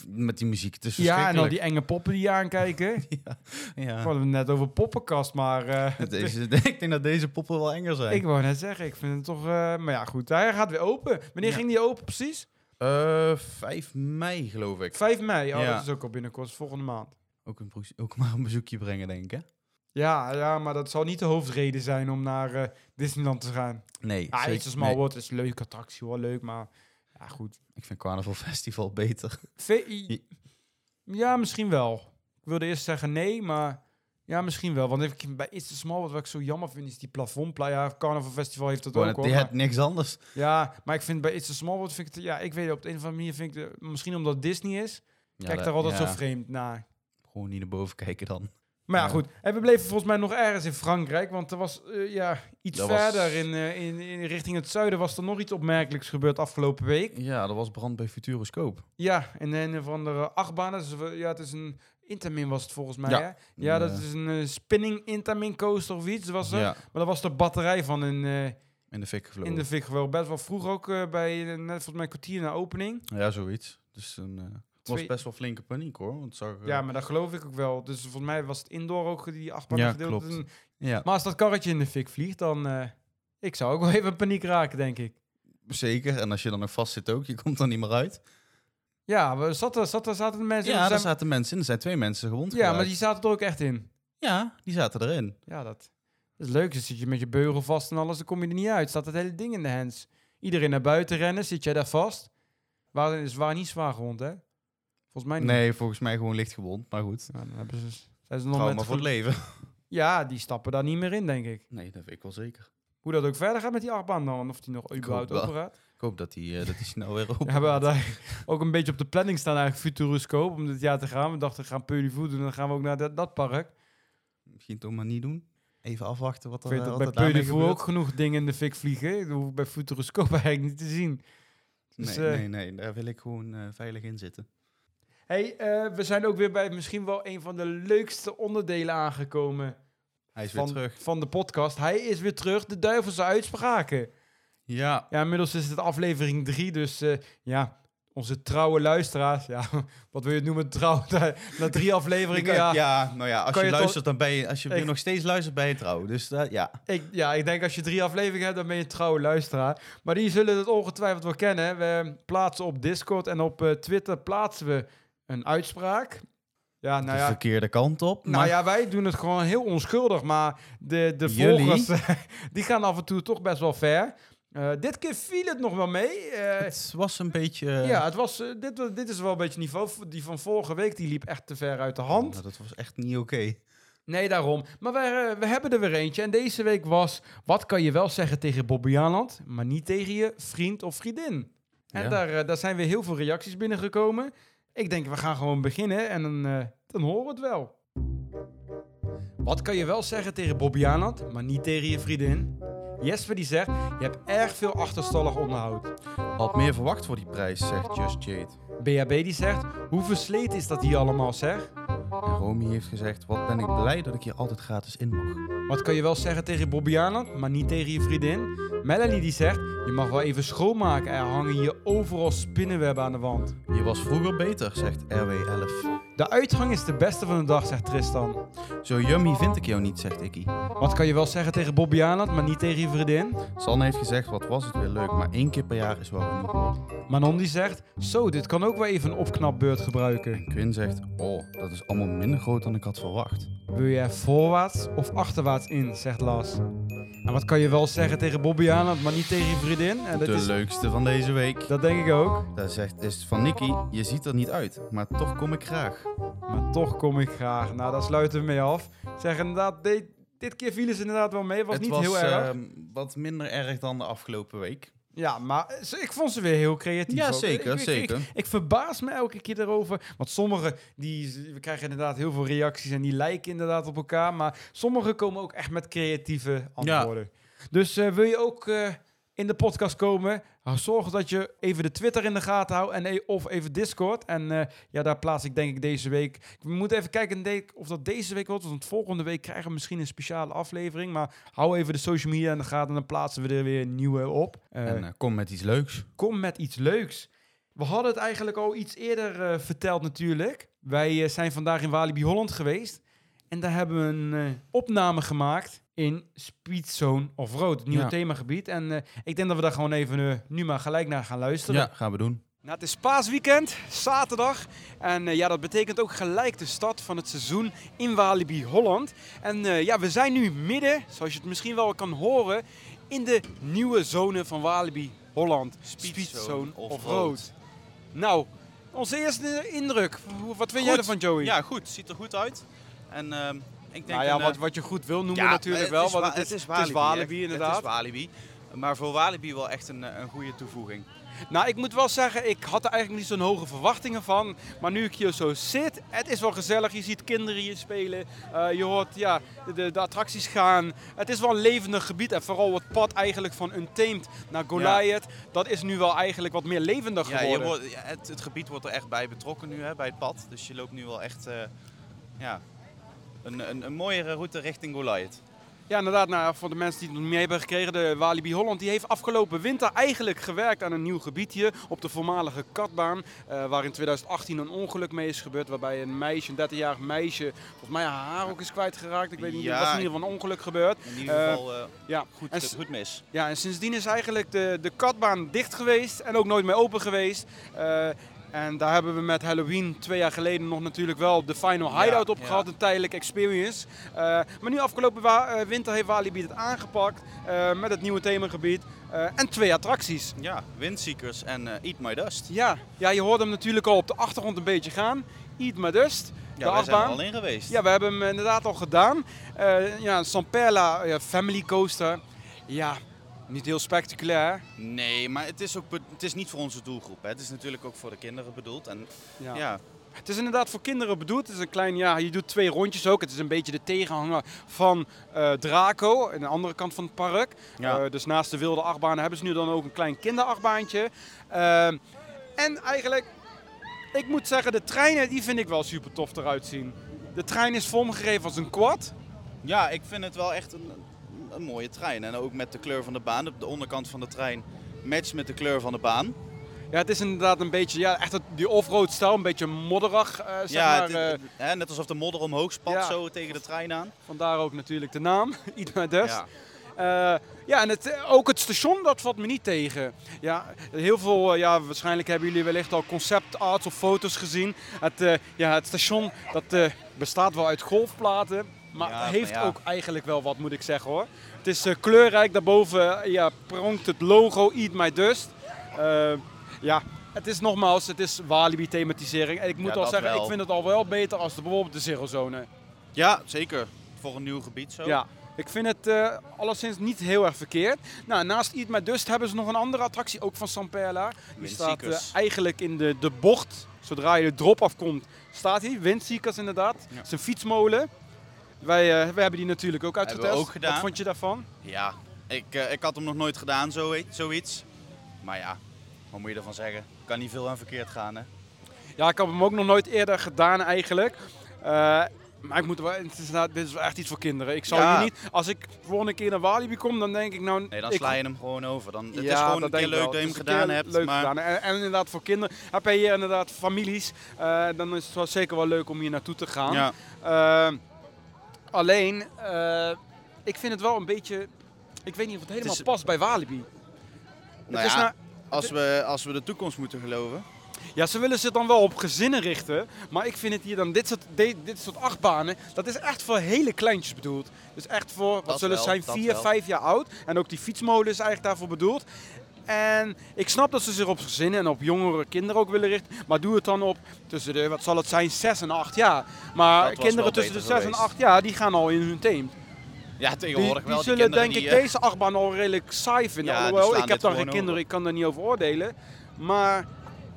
[SPEAKER 2] Met die muziek, het is
[SPEAKER 1] Ja, en al die enge poppen die je aankijken.
[SPEAKER 2] Ja, ja.
[SPEAKER 1] We hadden het net over poppenkast, maar... eh,
[SPEAKER 2] Deze, ik denk dat deze poppen wel enger zijn.
[SPEAKER 1] ik wou net zeggen, ik vind het toch... eh, maar ja, goed, hij gaat weer open. Wanneer
[SPEAKER 2] Ja.
[SPEAKER 1] ging die open precies?
[SPEAKER 2] Eh, 5 mei, geloof ik.
[SPEAKER 1] 5 mei, oh,
[SPEAKER 2] Ja.
[SPEAKER 1] dat is ook al binnenkort, is volgende maand.
[SPEAKER 2] Ook, een, ook maar een bezoekje brengen, denk ik, hè?
[SPEAKER 1] Ja, ja, maar dat zal niet de hoofdreden zijn om naar Disneyland te gaan.
[SPEAKER 2] Nee,
[SPEAKER 1] Ja,
[SPEAKER 2] zeker-
[SPEAKER 1] iets Small
[SPEAKER 2] nee.
[SPEAKER 1] World is een leuke attractie, wel leuk, maar ja, goed.
[SPEAKER 2] Ik vind Carnival Festival beter.
[SPEAKER 1] V- ja, misschien wel. Ik wilde eerst zeggen nee, maar ja, misschien wel. Want ik, bij It's Small wat ik zo jammer vind, is die plafondpla. Ja, Carnival Festival heeft dat
[SPEAKER 2] Gewoon,
[SPEAKER 1] ook,
[SPEAKER 2] die had niks anders.
[SPEAKER 1] Ja, maar ik vind bij It's Small World, vind ik het, ja, ik weet op de een of andere manier vind ik misschien omdat het Disney is,
[SPEAKER 2] Ja,
[SPEAKER 1] kijk
[SPEAKER 2] dat-
[SPEAKER 1] daar altijd
[SPEAKER 2] ja,
[SPEAKER 1] zo vreemd naar.
[SPEAKER 2] Gewoon niet naar boven kijken dan.
[SPEAKER 1] Maar ja, goed. En we bleven volgens mij nog ergens in Frankrijk, want er was eh, ja, iets
[SPEAKER 2] Dat was-
[SPEAKER 1] verder in, eh, in, in richting het zuiden was er nog iets opmerkelijks gebeurd afgelopen week.
[SPEAKER 2] Ja, dat was brand bij Futuroscoop.
[SPEAKER 1] Ja, in een of andere achtbaan. Dus, ja, het is een Intamin was het volgens mij,
[SPEAKER 2] Ja.
[SPEAKER 1] hè? Ja, dat is een eh, spinning Intamin coaster of iets was er.
[SPEAKER 2] Ja,
[SPEAKER 1] Maar dat was de batterij van een
[SPEAKER 2] in de fik gevlogen.
[SPEAKER 1] in de fik wel best wel vroeg ook bij net volgens mij een kwartier na opening.
[SPEAKER 2] Ja, zoiets. Dus een, het was best wel flinke paniek, hoor. Want zag, eh,
[SPEAKER 1] Ja, maar dat geloof ik ook wel. Dus volgens mij was het indoor ook die achtbaan
[SPEAKER 2] Ja,
[SPEAKER 1] gedeelte.
[SPEAKER 2] klopt.
[SPEAKER 1] En-
[SPEAKER 2] ja,
[SPEAKER 1] Maar als dat karretje in de fik vliegt, dan... eh, ik zou ook wel even in paniek raken, denk ik.
[SPEAKER 2] zeker. En als je dan nog vast zit ook, je komt er niet meer uit.
[SPEAKER 1] Ja, we zat zat er, zaten de mensen...
[SPEAKER 2] Ja,
[SPEAKER 1] er
[SPEAKER 2] daar
[SPEAKER 1] zijn-
[SPEAKER 2] zaten mensen in. Er zijn twee mensen gewond
[SPEAKER 1] ja maar die zaten er ook echt in.
[SPEAKER 2] Ja, die zaten erin.
[SPEAKER 1] Ja, dat, dat is leuk. Dan zit je met je beugel vast en alles, dan kom je er niet uit. Staat het hele ding in de hands. Iedereen naar buiten rennen, zit jij daar vast. Waar, ze waren niet zwaar gewond, hè? Volgens mij niet.
[SPEAKER 2] Nee, volgens mij gewoon licht gewond. Maar goed,
[SPEAKER 1] Ja, dan hebben ze, zijn ze nog
[SPEAKER 2] trauma
[SPEAKER 1] met
[SPEAKER 2] voor het leven.
[SPEAKER 1] Ja, die stappen daar niet meer in, denk ik.
[SPEAKER 2] Nee, dat weet ik wel zeker.
[SPEAKER 1] Hoe dat ook verder gaat met die achtbaan dan. Of die nog überhaupt open gaat.
[SPEAKER 2] Ik hoop dat die, eh, dat die snel weer open
[SPEAKER 1] Ja, we hadden ook een beetje op de planning staan eigenlijk Futuroscoop om dit jaar te gaan. We dachten, we gaan Peulivoet doen en dan gaan we ook naar dat, dat park.
[SPEAKER 2] Misschien toch maar niet doen. Even afwachten wat
[SPEAKER 1] Ik
[SPEAKER 2] er,
[SPEAKER 1] weet dat
[SPEAKER 2] wat
[SPEAKER 1] bij
[SPEAKER 2] er gebeurt.
[SPEAKER 1] ook genoeg dingen in de fik vliegen. Dat hoef ik bij Futuroscoop eigenlijk niet te zien. Dus,
[SPEAKER 2] nee,
[SPEAKER 1] eh,
[SPEAKER 2] nee, nee, daar wil ik gewoon eh, veilig in zitten.
[SPEAKER 1] Hey, eh, we zijn ook weer bij misschien wel een van de leukste onderdelen aangekomen
[SPEAKER 2] Hij is
[SPEAKER 1] van,
[SPEAKER 2] weer terug.
[SPEAKER 1] van de podcast. Hij is weer terug, de duivelse uitspraken.
[SPEAKER 2] Ja,
[SPEAKER 1] Ja, inmiddels is het aflevering drie, dus eh, ja, onze trouwe luisteraars, ja, wat wil je het noemen, trouw, na drie afleveringen,
[SPEAKER 2] ja.
[SPEAKER 1] ja.
[SPEAKER 2] nou ja, als je, luistert, dan ben je, als je
[SPEAKER 1] Ik-
[SPEAKER 2] nog steeds luistert, ben je trouw. Dus dat, ja.
[SPEAKER 1] Ik, ja, ik denk als je drie afleveringen hebt, dan ben je trouwe luisteraar. Maar die zullen het ongetwijfeld wel kennen. We plaatsen op Discord en op eh, Twitter plaatsen we een uitspraak. Ja, nou
[SPEAKER 2] de
[SPEAKER 1] ja,
[SPEAKER 2] verkeerde kant op.
[SPEAKER 1] Nou
[SPEAKER 2] maar
[SPEAKER 1] ja, wij doen het gewoon heel onschuldig, maar de, de
[SPEAKER 2] Jullie?
[SPEAKER 1] volgers die gaan af en toe toch best wel ver. Eh, dit keer viel het nog wel mee. Eh,
[SPEAKER 2] het was een beetje... eh,
[SPEAKER 1] ja, het was, dit, dit is wel een beetje niveau. Die van vorige week die liep echt te ver uit de hand.
[SPEAKER 2] nou, dat was echt niet oké.
[SPEAKER 1] Nee, daarom. Maar we, eh, we hebben er weer eentje. En deze week was... Wat kan je wel zeggen tegen Bobby Aland, maar niet tegen je vriend of vriendin? En
[SPEAKER 2] Ja.
[SPEAKER 1] daar, daar zijn weer heel veel reacties binnengekomen. Ik denk, we gaan gewoon beginnen en dan, eh, dan horen we het wel. Wat kan je wel zeggen tegen Bobby Aland, maar niet tegen je vriendin? Jesper die zegt, je hebt erg veel achterstallig onderhoud.
[SPEAKER 2] Had meer verwacht voor die prijs, zegt Just Jade.
[SPEAKER 1] BHB die zegt, hoe versleten is dat hier allemaal zeg?
[SPEAKER 2] En Romy heeft gezegd, wat ben ik blij dat ik hier altijd gratis in mag.
[SPEAKER 1] Wat kan je wel zeggen tegen Bobby Aland, maar niet tegen je vriendin? Melanie die zegt, je mag wel even schoonmaken. Er hangen hier overal spinnenwebben aan de wand.
[SPEAKER 2] Je was vroeger beter, zegt RW11.
[SPEAKER 1] De uitgang is de beste van de dag, zegt Tristan.
[SPEAKER 2] Zo yummy vind ik jou niet, zegt Ikkie.
[SPEAKER 1] Wat kan je wel zeggen tegen Bobby Aland, maar niet tegen je vriendin?
[SPEAKER 2] Sanne heeft gezegd, wat was het weer leuk, maar één keer per jaar is wel genoeg.
[SPEAKER 1] Manon die zegt, zo, dit kan ook wel even een opknapbeurt gebruiken.
[SPEAKER 2] Quinn zegt, oh, dat is allemaal minder groot dan ik had verwacht.
[SPEAKER 1] Wil je voorwaarts of achterwaarts in, zegt Las. En wat kan je wel zeggen tegen Bobby Aland, maar niet tegen je vriendin? En dat,
[SPEAKER 2] de
[SPEAKER 1] is,
[SPEAKER 2] leukste van deze week.
[SPEAKER 1] dat denk ik ook.
[SPEAKER 2] Daar zegt is van Nicky, je ziet er niet uit, maar toch kom ik graag.
[SPEAKER 1] Maar toch kom ik graag. Nou, daar sluiten we mee af. Zeg inderdaad, dit, dit keer vielen ze inderdaad wel mee. Was
[SPEAKER 2] het
[SPEAKER 1] niet
[SPEAKER 2] was
[SPEAKER 1] heel erg.
[SPEAKER 2] ehm, wat minder erg dan de afgelopen week.
[SPEAKER 1] Ja, maar ze- ik vond ze weer heel creatief.
[SPEAKER 2] Ja,
[SPEAKER 1] ook.
[SPEAKER 2] zeker,
[SPEAKER 1] Ik- ik-
[SPEAKER 2] zeker.
[SPEAKER 1] Ik, ik verbaas me elke keer erover. Want sommige, die, we krijgen inderdaad heel veel reacties en die lijken inderdaad op elkaar. Maar sommige komen ook echt met creatieve antwoorden. Dus eh, wil je ook eh, in de podcast komen? Zorg dat je even de Twitter in de gaten houdt en, e- of even Discord. En eh, ja, daar plaats ik denk ik deze week. We moeten even kijken of dat deze week wordt. Want volgende week krijgen we misschien een speciale aflevering. Maar hou even de social media in de gaten en dan plaatsen we er weer een nieuwe op. Eh,
[SPEAKER 2] en eh, kom met iets leuks.
[SPEAKER 1] kom met iets leuks. We hadden het eigenlijk al iets eerder verteld natuurlijk. Wij zijn vandaag in Walibi Holland geweest. En daar hebben we een opname gemaakt in Speedzone of Road, het nieuwe
[SPEAKER 2] Ja.
[SPEAKER 1] themagebied. En eh, ik denk dat we daar gewoon even eh, nu maar gelijk naar gaan luisteren.
[SPEAKER 2] Ja, gaan we doen.
[SPEAKER 1] Nou, het is paasweekend, zaterdag. En eh, ja, dat betekent ook gelijk de start van het seizoen in Walibi Holland. En eh, ja, we zijn nu midden, zoals je het misschien wel kan horen, in de nieuwe zone van Walibi Holland.
[SPEAKER 2] Speedzone of. Road.
[SPEAKER 1] Nou, onze eerste indruk. Wat vind jij ervan, Joey?
[SPEAKER 5] Ja, goed. Ziet er goed uit. En ehm, ik denk...
[SPEAKER 1] nou ja,
[SPEAKER 5] een, eh,
[SPEAKER 1] wat, wat je goed wil noemen
[SPEAKER 5] ja,
[SPEAKER 1] natuurlijk wel. want
[SPEAKER 5] wa-
[SPEAKER 1] het is, het is Walibi, inderdaad.
[SPEAKER 5] Het is Walibi. Maar voor Walibi wel echt een, eh, een goede toevoeging.
[SPEAKER 1] Nou, ik moet wel zeggen, ik had er eigenlijk niet zo'n hoge verwachtingen van. Maar nu ik hier zo zit, het is wel gezellig. Je ziet kinderen hier spelen. Eh, je hoort ja, de, de, attracties gaan. Het is wel een levendig gebied. En vooral het pad eigenlijk van Untamed naar Goliath. Dat is nu wel eigenlijk wat meer levendig
[SPEAKER 5] Ja, je
[SPEAKER 1] geworden.
[SPEAKER 5] wordt, ja, het, het gebied wordt er echt bij betrokken nu, hè, bij het pad. Dus je loopt nu wel echt... ja, een, een, een mooiere route richting Goliath.
[SPEAKER 1] Ja, inderdaad. Nou, voor de mensen die het nog mee hebben gekregen, de Walibi Holland die heeft afgelopen winter eigenlijk gewerkt aan een nieuw gebied hier op de voormalige katbaan. eh, waar in 2018 een ongeluk mee is gebeurd. Waarbij een meisje, een 13-jarig meisje, volgens mij haar haar ook is kwijtgeraakt. Ik weet niet,
[SPEAKER 5] Ja,
[SPEAKER 1] er was in ieder geval een ongeluk gebeurd.
[SPEAKER 5] In ieder
[SPEAKER 1] Eh,
[SPEAKER 5] geval eh,
[SPEAKER 1] Ja,
[SPEAKER 5] goed,
[SPEAKER 1] en,
[SPEAKER 5] goed mis.
[SPEAKER 1] ja, en sindsdien is eigenlijk de, de katbaan dicht geweest en ook nooit meer open geweest. En daar hebben we met Halloween twee jaar geleden nog natuurlijk wel de Final Hideout op
[SPEAKER 5] ja.
[SPEAKER 1] gehad, een tijdelijke experience. Eh, maar nu afgelopen eh, winter heeft Walibi het aangepakt eh, met het nieuwe themagebied en twee attracties.
[SPEAKER 5] Ja, Windseekers en Eat My Dust.
[SPEAKER 1] Ja, ja, je hoorde hem natuurlijk al op de achtergrond een beetje gaan. Eat My Dust, de
[SPEAKER 5] Ja, wij zijn er al in geweest.
[SPEAKER 1] Ja, we hebben hem inderdaad al gedaan. Ja, Samperla Family Coaster. Ja, niet heel spectaculair.
[SPEAKER 5] Nee, maar het is, ook het is niet voor onze doelgroep. Hè. Het is natuurlijk ook voor de kinderen bedoeld. En
[SPEAKER 1] Ja.
[SPEAKER 5] ja,
[SPEAKER 1] Het is inderdaad voor kinderen bedoeld. Het is een klein, ja, je doet twee rondjes ook. Het is een beetje de tegenhanger van eh, Draco, aan de andere kant van het park.
[SPEAKER 5] Ja.
[SPEAKER 1] Eh, dus naast de wilde achtbaan hebben ze nu dan ook een klein kinderachtbaantje. Ehm, en eigenlijk, ik moet zeggen, de treinen die vind ik wel super tof eruit zien. De trein is vormgegeven als een quad.
[SPEAKER 5] Ja, ik vind het wel echt een, een mooie trein. En ook met de kleur van de baan. De, de onderkant van de trein matcht met de kleur van de baan.
[SPEAKER 1] Ja, het is inderdaad een beetje, ja, echt die offroad stijl, een beetje modderig, eh, zeg
[SPEAKER 5] ja,
[SPEAKER 1] maar.
[SPEAKER 5] het-
[SPEAKER 1] eh,
[SPEAKER 5] hè, net alsof de modder omhoog spat
[SPEAKER 1] Ja.
[SPEAKER 5] zo tegen de trein aan.
[SPEAKER 1] vandaar ook natuurlijk de naam, My Dust.
[SPEAKER 5] Ja.
[SPEAKER 1] Eh, ja, en het, ook het station, dat valt me niet tegen. Ja, heel veel, ja, waarschijnlijk hebben jullie wellicht al concept arts of foto's gezien. Het, ja, het station, dat bestaat wel uit golfplaten, maar
[SPEAKER 5] Ja,
[SPEAKER 1] heeft
[SPEAKER 5] maar ja.
[SPEAKER 1] ook eigenlijk wel wat, moet ik zeggen hoor. Het is eh, kleurrijk, daarboven eh, ja, pronkt het logo Eat My Dust. Eh, ja, het is nogmaals, het is Walibi thematisering. En ik moet
[SPEAKER 5] Ja,
[SPEAKER 1] al zeggen,
[SPEAKER 5] wel.
[SPEAKER 1] ik vind het al wel beter als de, bijvoorbeeld de Zero Zone.
[SPEAKER 2] Ja, zeker. Voor een nieuw gebied zo.
[SPEAKER 1] Ja, ik vind het eh alleszins niet heel erg verkeerd. Nou, naast Eat My Dust hebben ze nog een andere attractie, ook van San Perla. Die staat eigenlijk in de, de bocht. Zodra je de drop afkomt, staat hij. Windseekers inderdaad.
[SPEAKER 2] Ja.
[SPEAKER 1] Het is een fietsmolen. Wij, eh, wij hebben die natuurlijk ook
[SPEAKER 2] Hebben we
[SPEAKER 1] uitgetest.
[SPEAKER 2] ook gedaan.
[SPEAKER 1] Wat vond je daarvan?
[SPEAKER 2] Ja, ik, eh, ik had hem nog nooit gedaan, zo, zoiets. Maar ja, wat moet je ervan zeggen? Kan niet veel aan verkeerd gaan, hè?
[SPEAKER 1] Ja, ik heb hem ook nog nooit eerder gedaan eigenlijk. Eh, maar ik moet wel, het is, dit is wel echt iets voor kinderen. Ik zou
[SPEAKER 2] Ja.
[SPEAKER 1] hier niet, als ik de volgende keer naar Walibi kom, dan denk ik nou...
[SPEAKER 2] Nee, dan sla je hem gewoon over. Dan, het
[SPEAKER 1] Ja,
[SPEAKER 2] is gewoon
[SPEAKER 1] dat
[SPEAKER 2] een keer leuk dat je hem gedaan hebt.
[SPEAKER 1] Leuk
[SPEAKER 2] maar
[SPEAKER 1] gedaan. En, en inderdaad voor kinderen. Heb je hier inderdaad families, dan is het wel zeker wel leuk om hier naartoe te gaan.
[SPEAKER 2] ja,
[SPEAKER 1] Eh, alleen, eh, ik vind het wel een beetje... Ik weet niet of het helemaal
[SPEAKER 2] is-
[SPEAKER 1] past bij Walibi.
[SPEAKER 2] nou ja,
[SPEAKER 1] nou-
[SPEAKER 2] als, we, als we de toekomst moeten geloven.
[SPEAKER 1] Ja, ze willen zich dan wel op gezinnen richten. Maar ik vind het hier dan, dit soort, dit soort achtbanen, dat is echt voor hele kleintjes bedoeld. Dus echt voor, wat
[SPEAKER 2] Dat
[SPEAKER 1] zullen
[SPEAKER 2] wel,
[SPEAKER 1] zijn, vier,
[SPEAKER 2] wel.
[SPEAKER 1] vijf jaar oud. En ook die fietsmolen is eigenlijk daarvoor bedoeld. En ik snap dat ze zich op gezinnen en op jongere kinderen ook willen richten. Maar doe het dan op tussen de, wat zal het zijn, 6 en 8 jaar. Maar kinderen tussen de
[SPEAKER 2] beter
[SPEAKER 1] 6 en
[SPEAKER 2] geweest.
[SPEAKER 1] 8 jaar, die gaan al in hun team.
[SPEAKER 2] Ja,
[SPEAKER 1] Die,
[SPEAKER 2] tegenwoordig
[SPEAKER 1] die
[SPEAKER 2] wel.
[SPEAKER 1] zullen
[SPEAKER 2] kinderen
[SPEAKER 1] denk
[SPEAKER 2] die,
[SPEAKER 1] ik
[SPEAKER 2] eh,
[SPEAKER 1] deze achtbaan al redelijk saai vinden.
[SPEAKER 2] Ja, die
[SPEAKER 1] Alhoewel, ik heb dan geen kinderen, ik kan daar niet over oordelen. Maar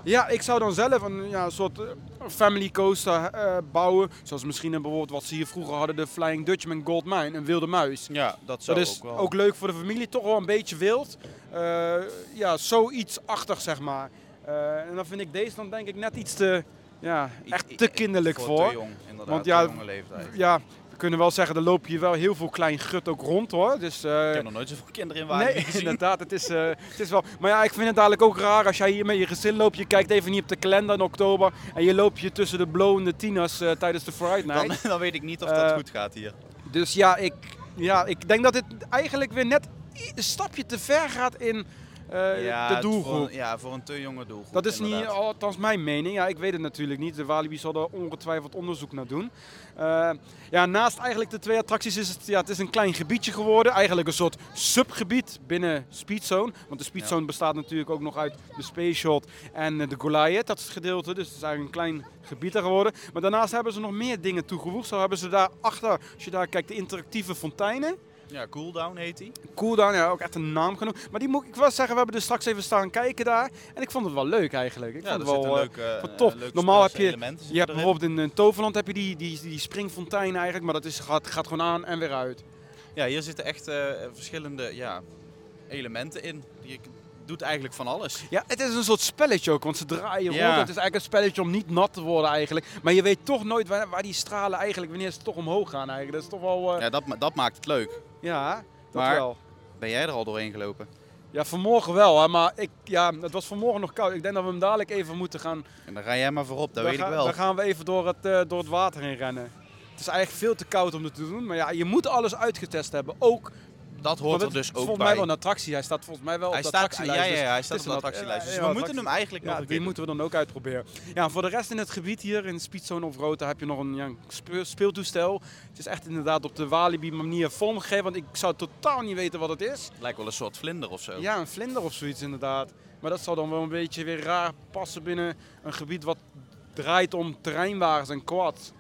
[SPEAKER 1] ja, ik zou dan zelf een, ja, soort eh, family coaster eh, bouwen. Zoals misschien een, bijvoorbeeld wat ze hier vroeger hadden, de Flying Dutchman Gold Mine, een wilde muis.
[SPEAKER 2] Ja, dat zou
[SPEAKER 1] Dat is
[SPEAKER 2] ook
[SPEAKER 1] ook,
[SPEAKER 2] wel.
[SPEAKER 1] leuk voor de familie, toch wel een beetje wild. Eh, ja, zoiets achtig zeg maar. Eh, en dan vind ik deze dan denk ik net iets te, ja, echt te kinderlijk voor.
[SPEAKER 2] Te jong, inderdaad.
[SPEAKER 1] Want ja,
[SPEAKER 2] jonge leeftijd.
[SPEAKER 1] Ja, kunnen wel zeggen, er loop je wel heel veel klein gut ook rond hoor. Dus, eh,
[SPEAKER 2] Ik heb nog nooit zoveel kinderen in
[SPEAKER 1] Nee, inderdaad. Het is, eh, het is wel. Maar ja, ik vind het dadelijk ook raar als jij hier met je gezin loopt. Je kijkt even niet op de kalender in oktober. En je loopt je tussen de blowende tieners eh, tijdens de Friday
[SPEAKER 2] Dan,
[SPEAKER 1] Night.
[SPEAKER 2] dan weet ik niet of dat goed gaat hier.
[SPEAKER 1] Dus ja ik, ja, ik denk dat dit eigenlijk weer net een stapje te ver gaat in eh,
[SPEAKER 2] ja,
[SPEAKER 1] de
[SPEAKER 2] Voor,
[SPEAKER 1] doelgroep.
[SPEAKER 2] een- ja, voor een te jonge doelgroep.
[SPEAKER 1] Dat is niet, althans mijn mening. Ja, ik weet het natuurlijk niet. De Walibi zal er ongetwijfeld onderzoek naar doen. Eh, ja, naast eigenlijk de twee attracties is het, ja, het is een klein gebiedje geworden. Eigenlijk een soort subgebied binnen Speedzone. Want de Speedzone bestaat natuurlijk ook nog uit de Space Shot en de Goliath. Dat is het gedeelte. Dus het is eigenlijk een klein gebied er geworden. Maar daarnaast hebben ze nog meer dingen toegevoegd. Zo hebben ze daar achter, als je daar kijkt, de interactieve fonteinen.
[SPEAKER 2] Ja, Cooldown heet hij.
[SPEAKER 1] Cooldown, ja, ook echt een naam genoemd. Maar die moet ik wel zeggen, we hebben er straks even staan kijken daar. En ik vond het wel leuk eigenlijk. Ik
[SPEAKER 2] Ja,
[SPEAKER 1] vond het wel, eh,
[SPEAKER 2] leuke,
[SPEAKER 1] wat
[SPEAKER 2] eh,
[SPEAKER 1] tof. Normaal heb je, je hebt bijvoorbeeld in, in Toverland heb je die, die, die springfontein eigenlijk, maar dat is, gaat, gaat gewoon aan en weer uit.
[SPEAKER 2] Ja, hier zitten echt eh, verschillende ja, elementen in. Die doet eigenlijk van alles.
[SPEAKER 1] Ja, het is een soort spelletje ook, want ze draaien
[SPEAKER 2] Ja.
[SPEAKER 1] rond. Het is eigenlijk een spelletje om niet nat te worden eigenlijk. Maar je weet toch nooit waar, waar die stralen eigenlijk, wanneer ze toch omhoog gaan eigenlijk. Dat is toch wel, eh,
[SPEAKER 2] Ja, dat, dat maakt het leuk.
[SPEAKER 1] Ja, dat
[SPEAKER 2] Maar-
[SPEAKER 1] wel.
[SPEAKER 2] Ben jij er al doorheen gelopen?
[SPEAKER 1] Ja, vanmorgen wel, hè, maar ik, ja, het was vanmorgen nog koud. Ik denk dat we hem dadelijk even moeten gaan
[SPEAKER 2] En dan ga jij maar voorop, dat
[SPEAKER 1] dan
[SPEAKER 2] weet
[SPEAKER 1] ga-
[SPEAKER 2] ik wel.
[SPEAKER 1] Dan gaan we even door het, eh, door het water heen rennen. Het is eigenlijk veel te koud om dat te doen. Maar ja, je moet alles uitgetest hebben. Ook,
[SPEAKER 2] Dat hoort er dus ook
[SPEAKER 1] volgens
[SPEAKER 2] bij.
[SPEAKER 1] mij wel een attractie. Hij staat volgens mij wel
[SPEAKER 2] hij
[SPEAKER 1] op de
[SPEAKER 2] staat, ja,
[SPEAKER 1] attractielijst.
[SPEAKER 2] ja,
[SPEAKER 1] dus
[SPEAKER 2] ja, hij staat op de attractielijst. Dus we moeten hem eigenlijk nog
[SPEAKER 1] die
[SPEAKER 2] keer
[SPEAKER 1] moeten we dan ook uitproberen. Ja, voor de rest in het gebied hier, in Speedzone of Rota, heb je nog een, speeltoestel. Het is echt inderdaad op de Walibi manier vormgegeven, want ik zou totaal niet weten wat het is.
[SPEAKER 2] Lijkt wel een soort vlinder of zo.
[SPEAKER 1] Ja, een vlinder of zoiets inderdaad. Maar dat zou dan wel een beetje weer raar passen binnen een gebied wat draait om terreinwagens en quads.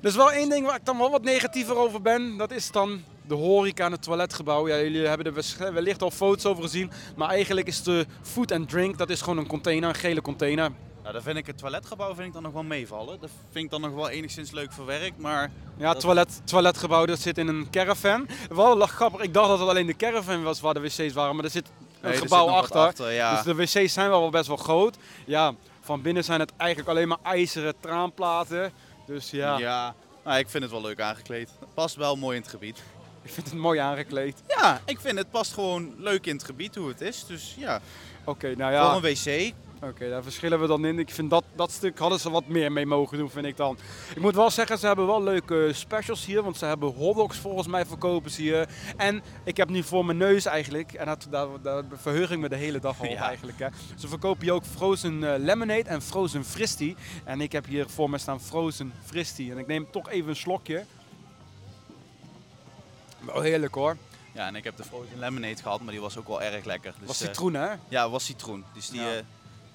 [SPEAKER 1] Er is wel één ding waar ik dan wel wat negatiever over ben. Dat is dan de horeca en het toiletgebouw. Ja, jullie hebben er wellicht al foto's over gezien. Maar eigenlijk is de food and drink, dat is gewoon een container, een gele container.
[SPEAKER 2] Nou, dan vind ik het toiletgebouw vind ik dan nog wel meevallen. Dat vind ik dan nog wel enigszins leuk verwerkt, maar
[SPEAKER 1] Ja,
[SPEAKER 2] Dat-
[SPEAKER 1] toilet, toiletgebouw dat zit in een caravan. Wel lag grappig, ik dacht dat het alleen de caravan was waar de wc's waren. Maar er zit een
[SPEAKER 2] nee,
[SPEAKER 1] gebouw
[SPEAKER 2] zit
[SPEAKER 1] achter.
[SPEAKER 2] ja.
[SPEAKER 1] Dus de wc's zijn wel best wel groot. Ja, van binnen zijn het eigenlijk alleen maar ijzeren traanplaten. Dus ja,
[SPEAKER 2] ja. Nou, ik vind het wel leuk aangekleed. Het past wel mooi in het gebied.
[SPEAKER 1] Ik vind het mooi aangekleed.
[SPEAKER 2] Ja, ik vind het past gewoon leuk in het gebied hoe het is. Dus ja,
[SPEAKER 1] Oké, nou ja,
[SPEAKER 2] voor
[SPEAKER 1] oké,
[SPEAKER 2] een wc.
[SPEAKER 1] daar verschillen we dan in. Ik vind dat, dat stuk hadden ze wat meer mee mogen doen, vind ik dan. Ik moet wel zeggen, ze hebben wel leuke specials hier. Want ze hebben hotdogs volgens mij verkopen ze hier. En ik heb nu voor mijn neus eigenlijk, en dat, daar, daar verheug ik me de hele dag al op
[SPEAKER 2] Ja.
[SPEAKER 1] eigenlijk. Hè. Ze verkopen hier ook frozen eh, lemonade en frozen fristie. En ik heb hier voor me staan frozen fristie. En ik neem toch even een slokje. Wel heerlijk hoor.
[SPEAKER 2] Ja, en ik heb de frozen lemonade gehad, maar die was ook wel erg lekker. Dus,
[SPEAKER 1] Was
[SPEAKER 2] eh,
[SPEAKER 1] citroen hè?
[SPEAKER 2] ja, was citroen. Dus die,
[SPEAKER 1] Ja.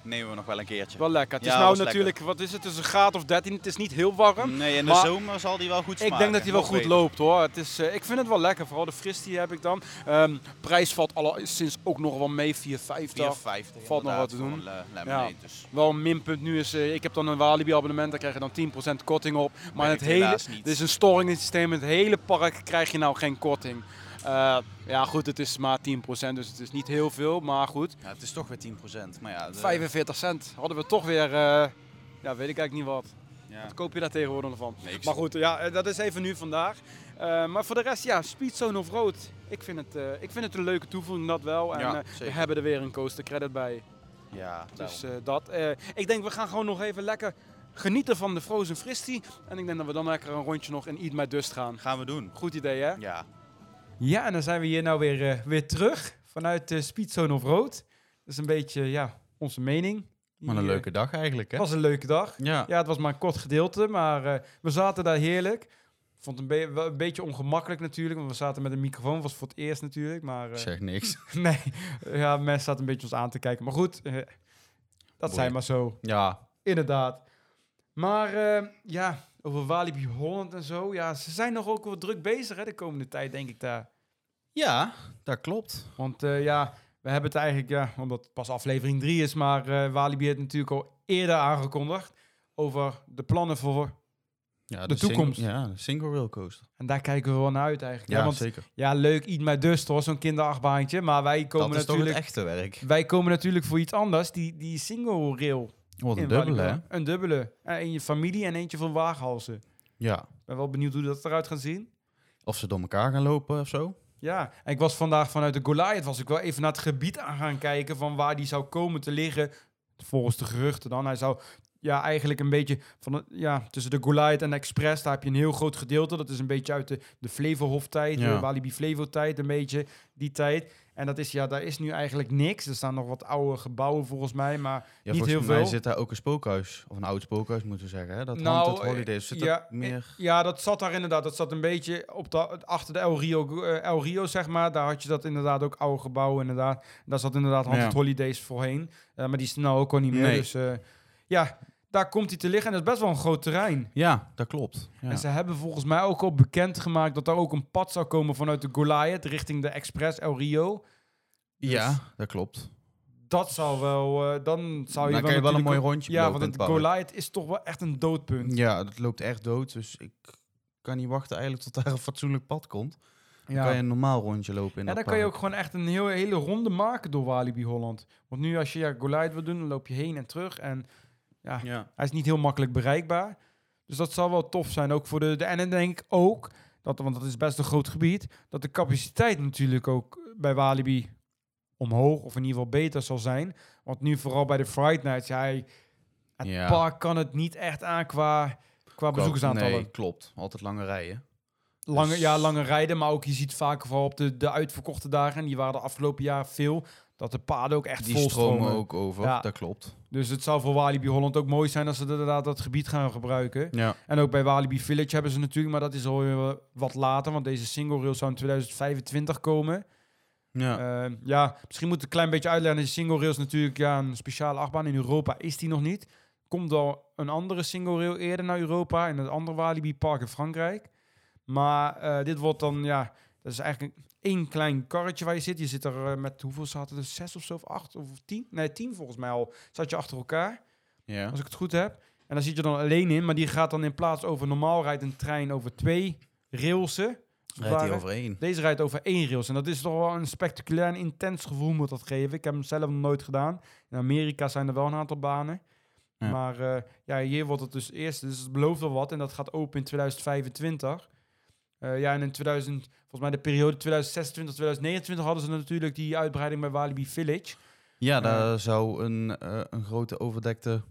[SPEAKER 5] Nemen we nog wel een keertje.
[SPEAKER 1] Wel lekker. Het
[SPEAKER 5] Ja,
[SPEAKER 1] is nou natuurlijk, wat is het, het is een graad of 13. Het is niet heel warm.
[SPEAKER 5] Nee, in de zomer zal die wel goed
[SPEAKER 1] Ik
[SPEAKER 5] smaken.
[SPEAKER 1] denk dat hij wel goed
[SPEAKER 5] beter.
[SPEAKER 1] loopt hoor. Het is, eh, ik vind het wel lekker. Vooral de fris die heb ik dan. Ehm, prijs valt alleszins ook nog wel mee. 4,50.
[SPEAKER 5] 4,50
[SPEAKER 1] Valt nog wat te doen.
[SPEAKER 5] eh, lemonade, dus.
[SPEAKER 1] Wel een minpunt nu is, eh, ik heb dan een Walibi abonnement, daar krijg je dan 10% korting op. Maar het hele, dit is een storing in het systeem, in het hele park krijg je nou geen korting. Eh, ja goed, het is maar 10%, dus het is niet heel veel, maar goed.
[SPEAKER 5] Ja, het is toch weer 10%. Maar ja, de-
[SPEAKER 1] 45 cent hadden we toch weer, eh, ja weet ik eigenlijk niet wat.
[SPEAKER 5] ja.
[SPEAKER 1] Wat koop je daar tegenwoordig van?
[SPEAKER 5] Niks.
[SPEAKER 1] Maar goed, ja, eh, dat is even nu vandaag. Maar voor de rest, ja, Speedzone of Road. Ik vind, het, ik vind het een leuke toevoeging, dat wel. En
[SPEAKER 5] Ja,
[SPEAKER 1] we hebben er weer een coaster credit bij.
[SPEAKER 5] Ja,
[SPEAKER 1] Dus dat. ik denk, we gaan gewoon nog even lekker genieten van de Frozen Fristie. En ik denk dat we dan lekker een rondje nog in Eat My Dust gaan.
[SPEAKER 5] gaan we doen.
[SPEAKER 1] Goed idee, hè?
[SPEAKER 5] Ja.
[SPEAKER 1] Ja, en dan zijn we hier nou weer, eh, weer terug vanuit de Speedzone of Road. Dat is een beetje, ja, onze mening.
[SPEAKER 2] Maar een
[SPEAKER 1] Die,
[SPEAKER 2] leuke dag eigenlijk, hè?
[SPEAKER 1] Het was een leuke dag.
[SPEAKER 2] Ja.
[SPEAKER 1] Ja, het was maar een kort gedeelte, maar eh, we zaten daar heerlijk. Ik vond het een, be- wel een beetje ongemakkelijk natuurlijk, want we zaten met een microfoon. was voor het eerst natuurlijk, maar... eh,
[SPEAKER 2] zeg niks.
[SPEAKER 1] nee, ja, mensen zaten een beetje ons aan te kijken. Maar goed, eh, dat zijn maar zo.
[SPEAKER 2] Ja,
[SPEAKER 1] Inderdaad. Maar eh, ja, over Walibi Holland en zo. Ja, ze zijn nog ook wel druk bezig hè, de komende tijd, denk ik daar.
[SPEAKER 2] ja dat klopt.
[SPEAKER 1] Want eh, ja, we hebben het eigenlijk, ja, omdat het pas aflevering 3 is, maar eh, Walibi heeft natuurlijk al eerder aangekondigd over de plannen voor.
[SPEAKER 2] Ja,
[SPEAKER 1] De toekomst.
[SPEAKER 2] ja, de single rail coaster.
[SPEAKER 1] En daar kijken we wel naar uit eigenlijk.
[SPEAKER 2] Ja,
[SPEAKER 1] Ja, want
[SPEAKER 2] zeker.
[SPEAKER 1] ja, leuk, Eat My Dust hoor, zo'n kinderachtbaantje. Maar wij komen,
[SPEAKER 2] Dat is toch
[SPEAKER 1] natuurlijk,
[SPEAKER 2] het echte werk.
[SPEAKER 1] wij komen natuurlijk voor iets anders. Die, die single rail.
[SPEAKER 2] Wat een dubbele, hè?
[SPEAKER 1] Een dubbele. En in je familie en eentje voor waaghalzen.
[SPEAKER 2] Ja.
[SPEAKER 1] Ik ben wel benieuwd hoe dat eruit gaat zien.
[SPEAKER 2] Of ze door elkaar gaan lopen of zo.
[SPEAKER 1] Ja, en ik was vandaag vanuit de Goliath, was ik wel even naar het gebied aan gaan kijken van waar die zou komen te liggen. Volgens de geruchten dan. Hij zou ja, eigenlijk een beetje van het, ja, tussen de Goliath en de Express, daar heb je een heel groot gedeelte. Dat is een beetje uit de, de Flevohof-tijd,
[SPEAKER 2] Ja.
[SPEAKER 1] de Walibi Flevo-tijd, een beetje die tijd. En dat is, ja, daar is nu eigenlijk niks. Er staan nog wat oude gebouwen volgens mij, maar
[SPEAKER 2] Ja,
[SPEAKER 1] niet heel
[SPEAKER 2] mij
[SPEAKER 1] veel.
[SPEAKER 2] zit daar ook een spookhuis. Of een oud spookhuis, moeten we zeggen. Hè? Dat
[SPEAKER 1] Nou,
[SPEAKER 2] Haunted Holidays. Zit
[SPEAKER 1] ja,
[SPEAKER 2] er meer...
[SPEAKER 1] Ja, dat zat daar inderdaad. Dat zat een beetje op de, achter de El Rio, eh, El Rio, zeg maar. Daar had je dat inderdaad ook oude gebouwen, inderdaad. Daar zat inderdaad Haunted
[SPEAKER 2] Ja.
[SPEAKER 1] Holidays voorheen. Eh, maar die is nou ook al niet meer.
[SPEAKER 2] Nee.
[SPEAKER 1] Dus eh, ja, daar komt hij te liggen. En dat is best wel een groot terrein.
[SPEAKER 2] Ja, dat klopt. Ja.
[SPEAKER 1] En ze hebben volgens mij ook al bekendgemaakt dat er ook een pad zou komen vanuit de Goliath richting de Express El Rio. Dus
[SPEAKER 2] ja, dat klopt.
[SPEAKER 1] Dat zou wel, eh, dan zou je
[SPEAKER 2] Dan kan je wel een mooi rondje
[SPEAKER 1] Ja, want het
[SPEAKER 2] park.
[SPEAKER 1] Goliath is toch wel echt een doodpunt.
[SPEAKER 2] Ja, dat loopt echt dood. Dus ik kan niet wachten eigenlijk tot daar een fatsoenlijk pad komt. Dan
[SPEAKER 1] Ja.
[SPEAKER 2] kan je een normaal rondje lopen in
[SPEAKER 1] Ja, dan kan je ook gewoon echt een heel, hele ronde maken door Walibi Holland. Want nu als je ja, Goliath wil doen, dan loop je heen en terug. En ja,
[SPEAKER 2] Ja.
[SPEAKER 1] hij is niet heel makkelijk bereikbaar. Dus dat zal wel tof zijn, ook voor de... de en dan denk ik ook, dat, want dat is best een groot gebied, dat de capaciteit natuurlijk ook bij Walibi omhoog, of in ieder geval beter zal zijn. Want nu vooral bij de Fright Nights, hij- het
[SPEAKER 2] Ja.
[SPEAKER 1] park kan het niet echt aan qua, qua bezoekersaantallen.
[SPEAKER 2] Nee, klopt. Altijd lange rijen.
[SPEAKER 1] Lange,
[SPEAKER 2] Dus-
[SPEAKER 1] ja, lange rijden, maar ook je ziet vaak vooral op de, de uitverkochte dagen, en die waren de afgelopen jaar veel, dat de paden ook echt
[SPEAKER 2] Die
[SPEAKER 1] vol
[SPEAKER 2] stromen ook over.
[SPEAKER 1] Ja.
[SPEAKER 2] Dat klopt.
[SPEAKER 1] Dus het zou voor Walibi Holland ook mooi zijn als ze inderdaad dat gebied gaan gebruiken.
[SPEAKER 2] Ja.
[SPEAKER 1] En ook bij Walibi Village hebben ze natuurlijk, maar dat is alweer wat later, want deze single rail zou in 2025 komen.
[SPEAKER 2] Ja.
[SPEAKER 1] Eh, ja, misschien moet ik een klein beetje uitleggen. De single rail is natuurlijk ja, een speciale achtbaan. In Europa is die nog niet. Komt al een andere single rail eerder naar Europa, in het andere Walibi Park in Frankrijk. Maar eh, dit wordt dan, ja, dat is eigenlijk één klein karretje waar je zit. Je zit er eh, met, hoeveel zaten er? Zes of zo, of acht of tien? Nee, tien volgens mij al. Zat je achter elkaar,
[SPEAKER 2] ja.
[SPEAKER 1] als ik het goed heb. En dan zit je dan alleen in, maar die gaat dan in plaats over normaal rijdt een trein over twee railsen.
[SPEAKER 2] Rijdt hij
[SPEAKER 1] ware.
[SPEAKER 2] overheen.
[SPEAKER 1] Deze rijdt over één rails. En dat is toch wel een spectaculair en intens gevoel moet dat geven. Ik heb hem zelf nog nooit gedaan. In Amerika zijn er wel een aantal banen.
[SPEAKER 2] Ja.
[SPEAKER 1] Maar eh, ja, hier wordt het dus eerst. Dus het belooft wel wat. En dat gaat open in 2025. Eh, ja, en in 2000, volgens mij de periode 2026, 2029 hadden ze natuurlijk die uitbreiding bij Walibi Village.
[SPEAKER 2] Ja, daar zou een, eh, een grote overdekte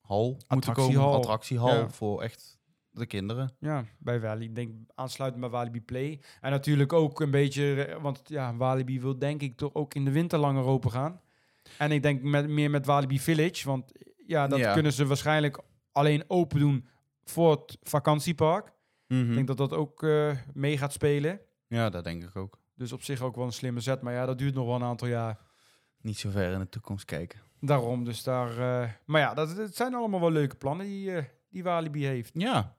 [SPEAKER 2] hal moeten komen.
[SPEAKER 1] Attractiehal. Ja.
[SPEAKER 2] voor echt de kinderen.
[SPEAKER 1] Ja, bij Walibi. Ik denk aansluitend bij Walibi Play. En natuurlijk ook een beetje, eh, want ja, Walibi wil denk ik toch ook in de winter langer open gaan. En ik denk met, meer met Walibi Village, want ja, dat
[SPEAKER 2] Ja.
[SPEAKER 1] kunnen ze waarschijnlijk alleen open doen voor het vakantiepark.
[SPEAKER 2] Mhm.
[SPEAKER 1] Ik denk dat dat ook eh, mee gaat spelen.
[SPEAKER 2] Ja, dat denk ik ook.
[SPEAKER 1] Dus op zich ook wel een slimme zet. Maar ja, dat duurt nog wel een aantal jaar.
[SPEAKER 2] Niet zo ver in de toekomst kijken.
[SPEAKER 1] Daarom, dus daar... eh, maar ja, dat, het zijn allemaal wel leuke plannen die, eh, die Walibi heeft.
[SPEAKER 2] Ja.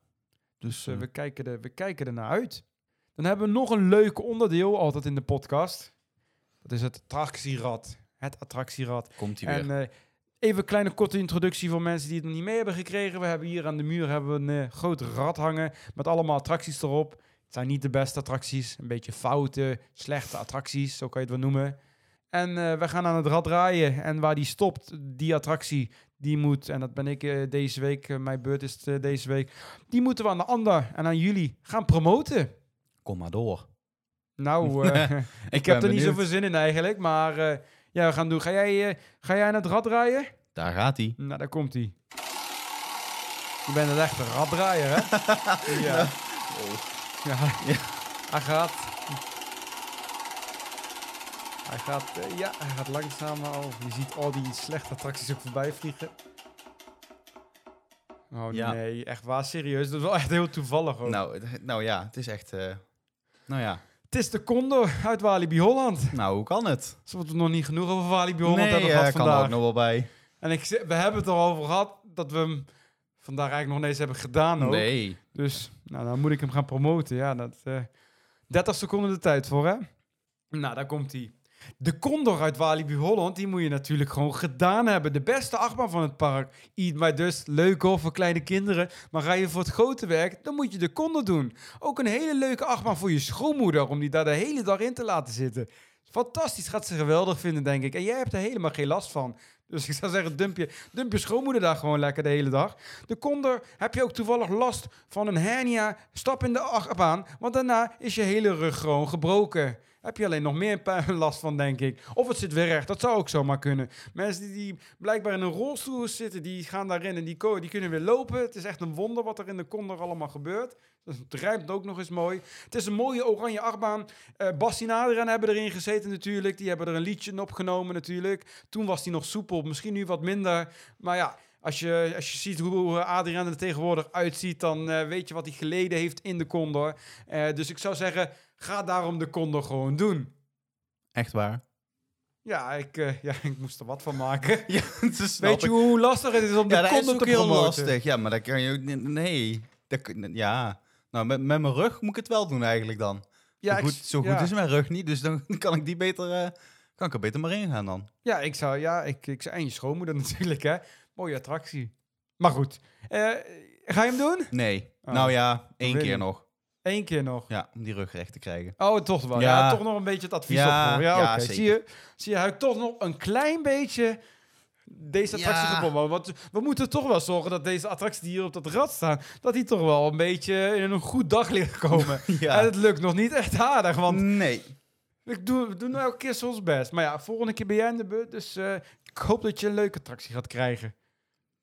[SPEAKER 1] Dus we, kijken er, we kijken er naar uit. Dan hebben we nog een leuk onderdeel altijd in de podcast. Dat is het attractierad. Het attractierad.
[SPEAKER 2] Komt hij weer.
[SPEAKER 1] En even een kleine korte introductie voor mensen die het nog niet mee hebben gekregen. We hebben hier aan de muur hebben we een eh, groot rad hangen met allemaal attracties erop. Het zijn niet de beste attracties. Een beetje foute, slechte attracties, zo kan je het wel noemen. En eh, we gaan aan het rad draaien. En waar die stopt, die attractie, die moet, en dat ben ik eh, deze week, mijn beurt is het, deze week, die moeten we aan de ander en aan jullie gaan promoten.
[SPEAKER 2] Kom maar door.
[SPEAKER 1] Nou, ik, heb er niet
[SPEAKER 2] benieuwd.
[SPEAKER 1] zoveel zin in eigenlijk, maar ja, we gaan doen. Ga jij, eh, ga jij aan het rad draaien?
[SPEAKER 2] Daar gaat hij.
[SPEAKER 1] Nou, daar komt hij. Je bent een echte raddraaier, hè? ja. ja. Hij gaat. Hij gaat, eh, ja, hij gaat langzamer al. Je ziet al die slechte attracties ook voorbij vliegen. Oh
[SPEAKER 2] Ja.
[SPEAKER 1] nee, echt waar, serieus. Dat is wel echt heel toevallig ook.
[SPEAKER 2] Nou, nou ja, het is echt... eh, nou ja.
[SPEAKER 1] Het is de Condor uit Walibi Holland.
[SPEAKER 2] Nou, hoe kan het?
[SPEAKER 1] We het nog niet genoeg over Walibi Holland
[SPEAKER 2] nee,
[SPEAKER 1] hebben
[SPEAKER 2] eh,
[SPEAKER 1] gehad
[SPEAKER 2] kan
[SPEAKER 1] vandaag?
[SPEAKER 2] ook nog wel bij.
[SPEAKER 1] En ik, ze- we hebben het erover gehad dat we hem vandaag eigenlijk nog niet eens hebben gedaan ook.
[SPEAKER 2] Nee.
[SPEAKER 1] Dus nou, dan moet ik hem gaan promoten. Ja, dat, eh 30 seconden de tijd voor, hè? Nou, daar komt hij. De Condor uit Walibi Holland, die moet je natuurlijk gewoon gedaan hebben. De beste achtbaan van het park. Eat My Dust, leuk hoor voor kleine kinderen. Maar ga je voor het grote werk, dan moet je de Condor doen. Ook een hele leuke achtbaan voor je schoonmoeder, om die daar de hele dag in te laten zitten. Fantastisch, gaat ze geweldig vinden, denk ik. En jij hebt er helemaal geen last van. Dus ik zou zeggen, dump je, dump je schoonmoeder daar gewoon lekker de hele dag. De Condor, heb je ook toevallig last van een hernia, stap in de achtbaan, want daarna is je hele rug gewoon gebroken. Heb je alleen nog meer last van, denk ik. Of het zit weer recht, dat zou ook zomaar kunnen. Mensen die, die blijkbaar in een rolstoel zitten, die gaan daarin en die, die kunnen weer lopen. Het is echt een wonder wat er in de Condor allemaal gebeurt. Dus het rijmt ook nog eens mooi. Het is een mooie oranje achtbaan. Eh Bastien en Adriaan hebben erin gezeten natuurlijk. Die hebben er een liedje opgenomen natuurlijk. Toen was hij nog soepel, misschien nu wat minder. Maar ja, als je, als je ziet hoe Adriaan er tegenwoordig uitziet, dan eh, weet je wat hij geleden heeft in de Condor. Eh, dus ik zou zeggen, ga daarom de Condor gewoon doen.
[SPEAKER 2] Echt waar.
[SPEAKER 1] Ja, ik, eh, ja, ik moest er wat van maken.
[SPEAKER 2] Ja,
[SPEAKER 1] Weet je hoe lastig het is om
[SPEAKER 2] Ja,
[SPEAKER 1] de
[SPEAKER 2] dat is ook
[SPEAKER 1] te
[SPEAKER 2] heel
[SPEAKER 1] promoten?
[SPEAKER 2] lastig. Ja, maar dat kan je ook niet... Nee. Dat, ja. Nou, met, met mijn rug moet ik het wel doen eigenlijk dan.
[SPEAKER 1] Ja,
[SPEAKER 2] zo goed, zo goed
[SPEAKER 1] ja.
[SPEAKER 2] is mijn rug niet, dus dan kan ik die beter... kan ik er beter maar in gaan dan.
[SPEAKER 1] Ja, ik zou, ja, ik, ik zou, en je schoonmoeder natuurlijk, hè. Mooie attractie. Maar goed, eh, ga je hem doen?
[SPEAKER 2] Nee.
[SPEAKER 1] Oh.
[SPEAKER 2] Nou ja, één keer
[SPEAKER 1] ik.
[SPEAKER 2] nog.
[SPEAKER 1] Eén keer nog.
[SPEAKER 2] Ja, om die rug recht te krijgen.
[SPEAKER 1] Oh, toch wel. Ja,
[SPEAKER 2] Ja.
[SPEAKER 1] toch nog een beetje het advies
[SPEAKER 2] Ja,
[SPEAKER 1] op. Ja,
[SPEAKER 2] ja.
[SPEAKER 1] Zie je, zie je, hij heeft toch nog een klein beetje deze attractie
[SPEAKER 2] Ja.
[SPEAKER 1] Want we moeten toch wel zorgen dat deze attracties die hier op dat rad staan, dat die toch wel een beetje in een goed daglicht komen.
[SPEAKER 2] Ja.
[SPEAKER 1] En het lukt nog niet echt aardig, want
[SPEAKER 2] Nee.
[SPEAKER 1] we doen, we doen elke keer zoals best. Maar ja, volgende keer ben jij in de beurt, dus eh, ik hoop dat je een leuke attractie gaat krijgen.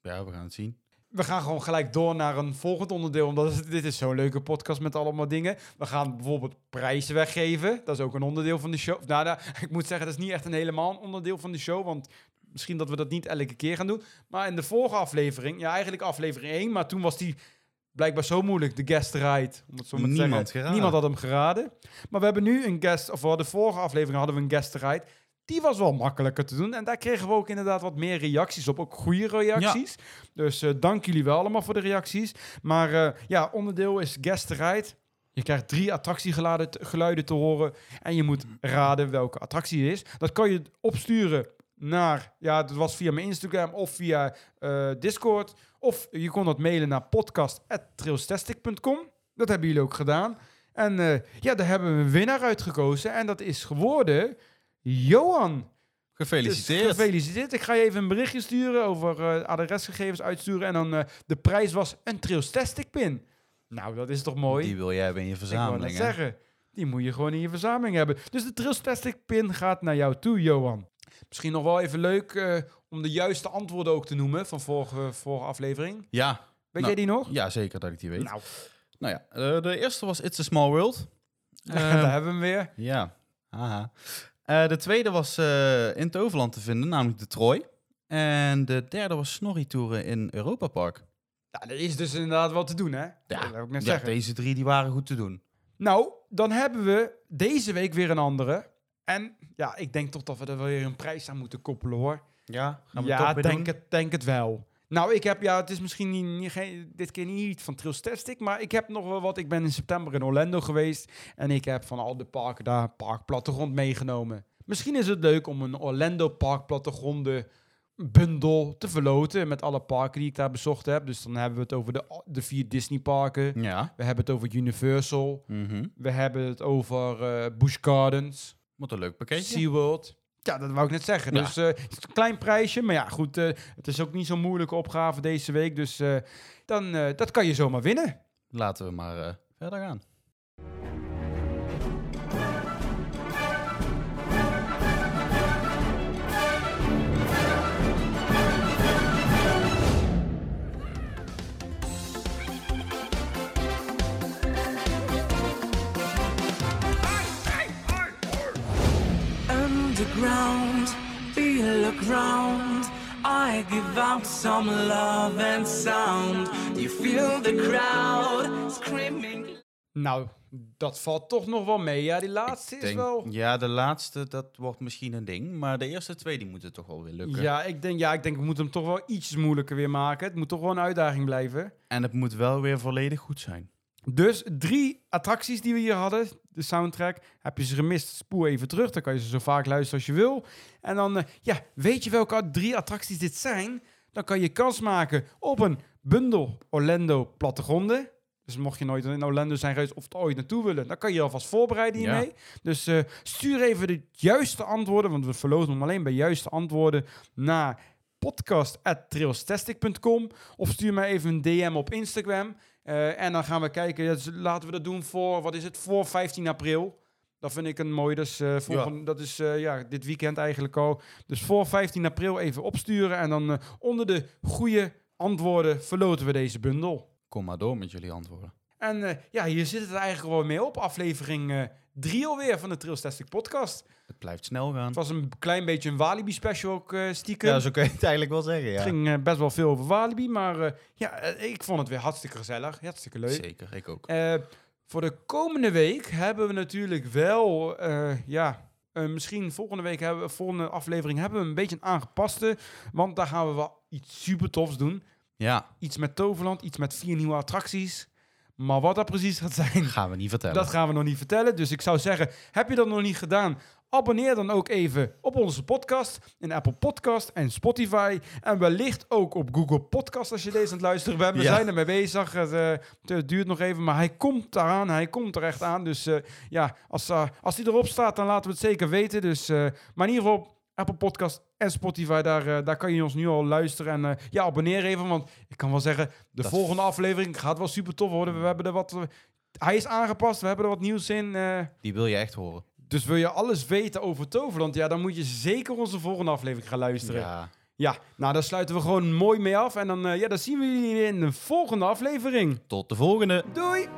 [SPEAKER 2] Ja, we gaan het zien.
[SPEAKER 1] We gaan gewoon gelijk door naar een volgend onderdeel, omdat het- dit is zo'n leuke podcast met allemaal dingen. We gaan bijvoorbeeld prijzen weggeven. Dat is ook een onderdeel van de show. Nou, nou, ik moet zeggen, dat is niet echt een helemaal een onderdeel van de show, want misschien dat we dat niet elke keer gaan doen. Maar in de vorige aflevering, ja, eigenlijk aflevering 1, maar toen was die blijkbaar zo moeilijk, de guest ride. Om het zo maar te
[SPEAKER 2] Niemand
[SPEAKER 1] zeggen.
[SPEAKER 2] geraden.
[SPEAKER 1] Niemand had hem geraden. Maar we hebben nu een guest, of voor de vorige aflevering hadden we een guest ride. Die was wel makkelijker te doen. En daar kregen we ook inderdaad wat meer reacties op. Ook goede reacties. Dus eh, dank jullie wel allemaal voor de reacties. Maar eh, ja, onderdeel is guest ride. Je krijgt drie attractiegeluiden te, geluiden te horen. En je moet raden welke attractie het is. Dat kan je opsturen naar... Ja, dat was via mijn Instagram of via eh, Discord. Of je kon dat mailen naar podcast.trailstastic.com. Dat hebben jullie ook gedaan. En ja, daar hebben we een winnaar uitgekozen. En dat is geworden Johan.
[SPEAKER 2] Gefeliciteerd.
[SPEAKER 1] Dus gefeliciteerd. Ik ga je even een berichtje sturen over eh, adresgegevens uitsturen. En dan eh, de prijs was een Trailstastic pin. Nou, dat is toch mooi?
[SPEAKER 2] Die wil jij hebben in je
[SPEAKER 1] Ik
[SPEAKER 2] verzameling, hè?
[SPEAKER 1] zeggen. Die moet je gewoon in je verzameling hebben. Dus de Trailstastic pin gaat naar jou toe, Johan. Misschien nog wel even leuk eh, om de juiste antwoorden ook te noemen van vorige, vorige aflevering.
[SPEAKER 2] Ja.
[SPEAKER 1] Weet
[SPEAKER 2] Nou,
[SPEAKER 1] jij die nog?
[SPEAKER 2] Ja, zeker dat ik die weet.
[SPEAKER 1] Nou,
[SPEAKER 2] Nou ja, de eerste was It's a Small World.
[SPEAKER 1] daar
[SPEAKER 2] Ehm,
[SPEAKER 1] hebben we hem weer.
[SPEAKER 2] Ja, haha. Eh, de tweede was eh, in Toverland te vinden, namelijk de Troy. En de derde was Snorri-toeren in Europa Park.
[SPEAKER 1] Ja, dat is dus inderdaad wat te doen, hè? dat wil ik net
[SPEAKER 2] ja
[SPEAKER 1] zeggen.
[SPEAKER 2] deze drie die waren goed te doen.
[SPEAKER 1] Nou, dan hebben we deze week weer een andere. En ja, ik denk toch dat we er wel weer een prijs aan moeten koppelen hoor.
[SPEAKER 2] Ja, gaan we
[SPEAKER 1] ja, denk
[SPEAKER 2] doen?
[SPEAKER 1] het, denk het wel. Nou, ik heb, ja, het is misschien niet, niet, geen- dit keer niet van Trilstastic, maar ik heb nog wel wat. Ik ben in september in Orlando geweest en ik heb van al de parken daar parkplattegrond meegenomen. Misschien is het leuk om een Orlando parkplattegronden bundel te verloten met alle parken die ik daar bezocht heb. Dus dan hebben we het over de, de vier Disney parken.
[SPEAKER 2] Ja.
[SPEAKER 1] We hebben het over Universal.
[SPEAKER 2] Mhm.
[SPEAKER 1] We hebben het over eh Busch Gardens.
[SPEAKER 2] Wat een leuk pakketje.
[SPEAKER 1] SeaWorld. Ja, dat wou ik net zeggen.
[SPEAKER 2] Ja.
[SPEAKER 1] Dus eh, het is een klein prijsje. Maar ja, goed. eh, het is ook niet zo'n moeilijke opgave deze week. Dus eh, dan, dat kan je zomaar winnen.
[SPEAKER 2] Laten we maar verder gaan.
[SPEAKER 6] Underground, feel the ground. I give out some love and sound. You feel the crowd screaming.
[SPEAKER 1] Nou, dat valt toch nog wel mee. Ja, die laatste is wel...
[SPEAKER 2] Ja, de laatste, dat wordt misschien een ding. Maar de eerste twee, die moeten toch wel weer lukken.
[SPEAKER 1] Ja ik, denk, ja, ik denk we moeten hem toch wel iets moeilijker weer maken. Het moet toch wel een uitdaging blijven.
[SPEAKER 2] En het moet wel weer volledig goed zijn.
[SPEAKER 1] Dus drie attracties die we hier hadden. De soundtrack. Heb je ze gemist, spoel even terug. Dan kan je ze zo vaak luisteren als je wil. En dan, eh, ja, weet je welke drie attracties dit zijn? Dan kan je kans maken op een bundel Orlando plattegronden. Dus mocht je nooit in Orlando zijn geweest of er ooit naartoe willen, dan kan je je alvast voorbereiden
[SPEAKER 2] Ja.
[SPEAKER 1] hiermee. Dus eh, stuur even de juiste antwoorden, want we verloten hem alleen bij juiste antwoorden naar podcast.trailstastic.com of stuur mij even een DM op Instagram. Eh, en dan gaan we kijken, dus laten we dat doen voor, wat is het, voor 15 april. Dat vind ik een mooi, dus volgende, dat is eh, ja, dit weekend eigenlijk al. Dus voor 15 april even opsturen en dan onder de goede antwoorden verloten we deze bundel.
[SPEAKER 2] Kom maar door met jullie antwoorden.
[SPEAKER 1] En eh, ja, hier zit het eigenlijk wel mee op. Aflevering 3 alweer van de Trailstastic podcast.
[SPEAKER 2] Het blijft snel gaan.
[SPEAKER 1] Het was een klein beetje een Walibi special ook eh, stiekem.
[SPEAKER 2] Ja, zo kun je het eigenlijk wel zeggen,
[SPEAKER 1] Het ging eh, best wel veel over Walibi, maar eh, ja, eh, ik vond het weer hartstikke gezellig, hartstikke leuk.
[SPEAKER 2] Zeker, ik ook.
[SPEAKER 1] Eh, voor de komende week hebben we natuurlijk wel, eh, ja, eh, misschien volgende week hebben we, volgende aflevering hebben we een beetje een aangepaste, want daar gaan we wel iets super tofs doen.
[SPEAKER 2] Ja,
[SPEAKER 1] Iets met Toverland, iets met vier nieuwe attracties. Maar wat dat precies gaat zijn,
[SPEAKER 2] gaan we niet vertellen.
[SPEAKER 1] dat gaan we nog niet vertellen. Dus ik zou zeggen, heb je dat nog niet gedaan? Abonneer dan ook even op onze podcast in Apple Podcast en Spotify. En wellicht ook op Google Podcast als je deze aan het luisteren bent. We
[SPEAKER 2] Ja.
[SPEAKER 1] zijn ermee bezig. Het, eh, het duurt nog even, maar hij komt eraan. Hij komt er echt aan. Dus eh, ja, als, eh, als hij erop staat, dan laten we het zeker weten. Dus, eh, maar in ieder geval, Apple Podcast en Spotify, daar, eh, daar kan je ons nu al luisteren. En eh, ja, abonneer even, want ik kan wel zeggen, de
[SPEAKER 2] Dat-
[SPEAKER 1] volgende aflevering gaat wel super tof worden. We hebben er wat... eh, hij is aangepast, we hebben er wat nieuws in.
[SPEAKER 2] Die wil je echt horen.
[SPEAKER 1] dus wil je alles weten over Toverland, ja, dan moet je zeker onze volgende aflevering gaan luisteren. Ja,
[SPEAKER 2] Ja,
[SPEAKER 1] nou, daar sluiten we gewoon mooi mee af. En dan, ja, dan zien we jullie in de volgende aflevering.
[SPEAKER 2] tot de volgende.
[SPEAKER 1] Doei!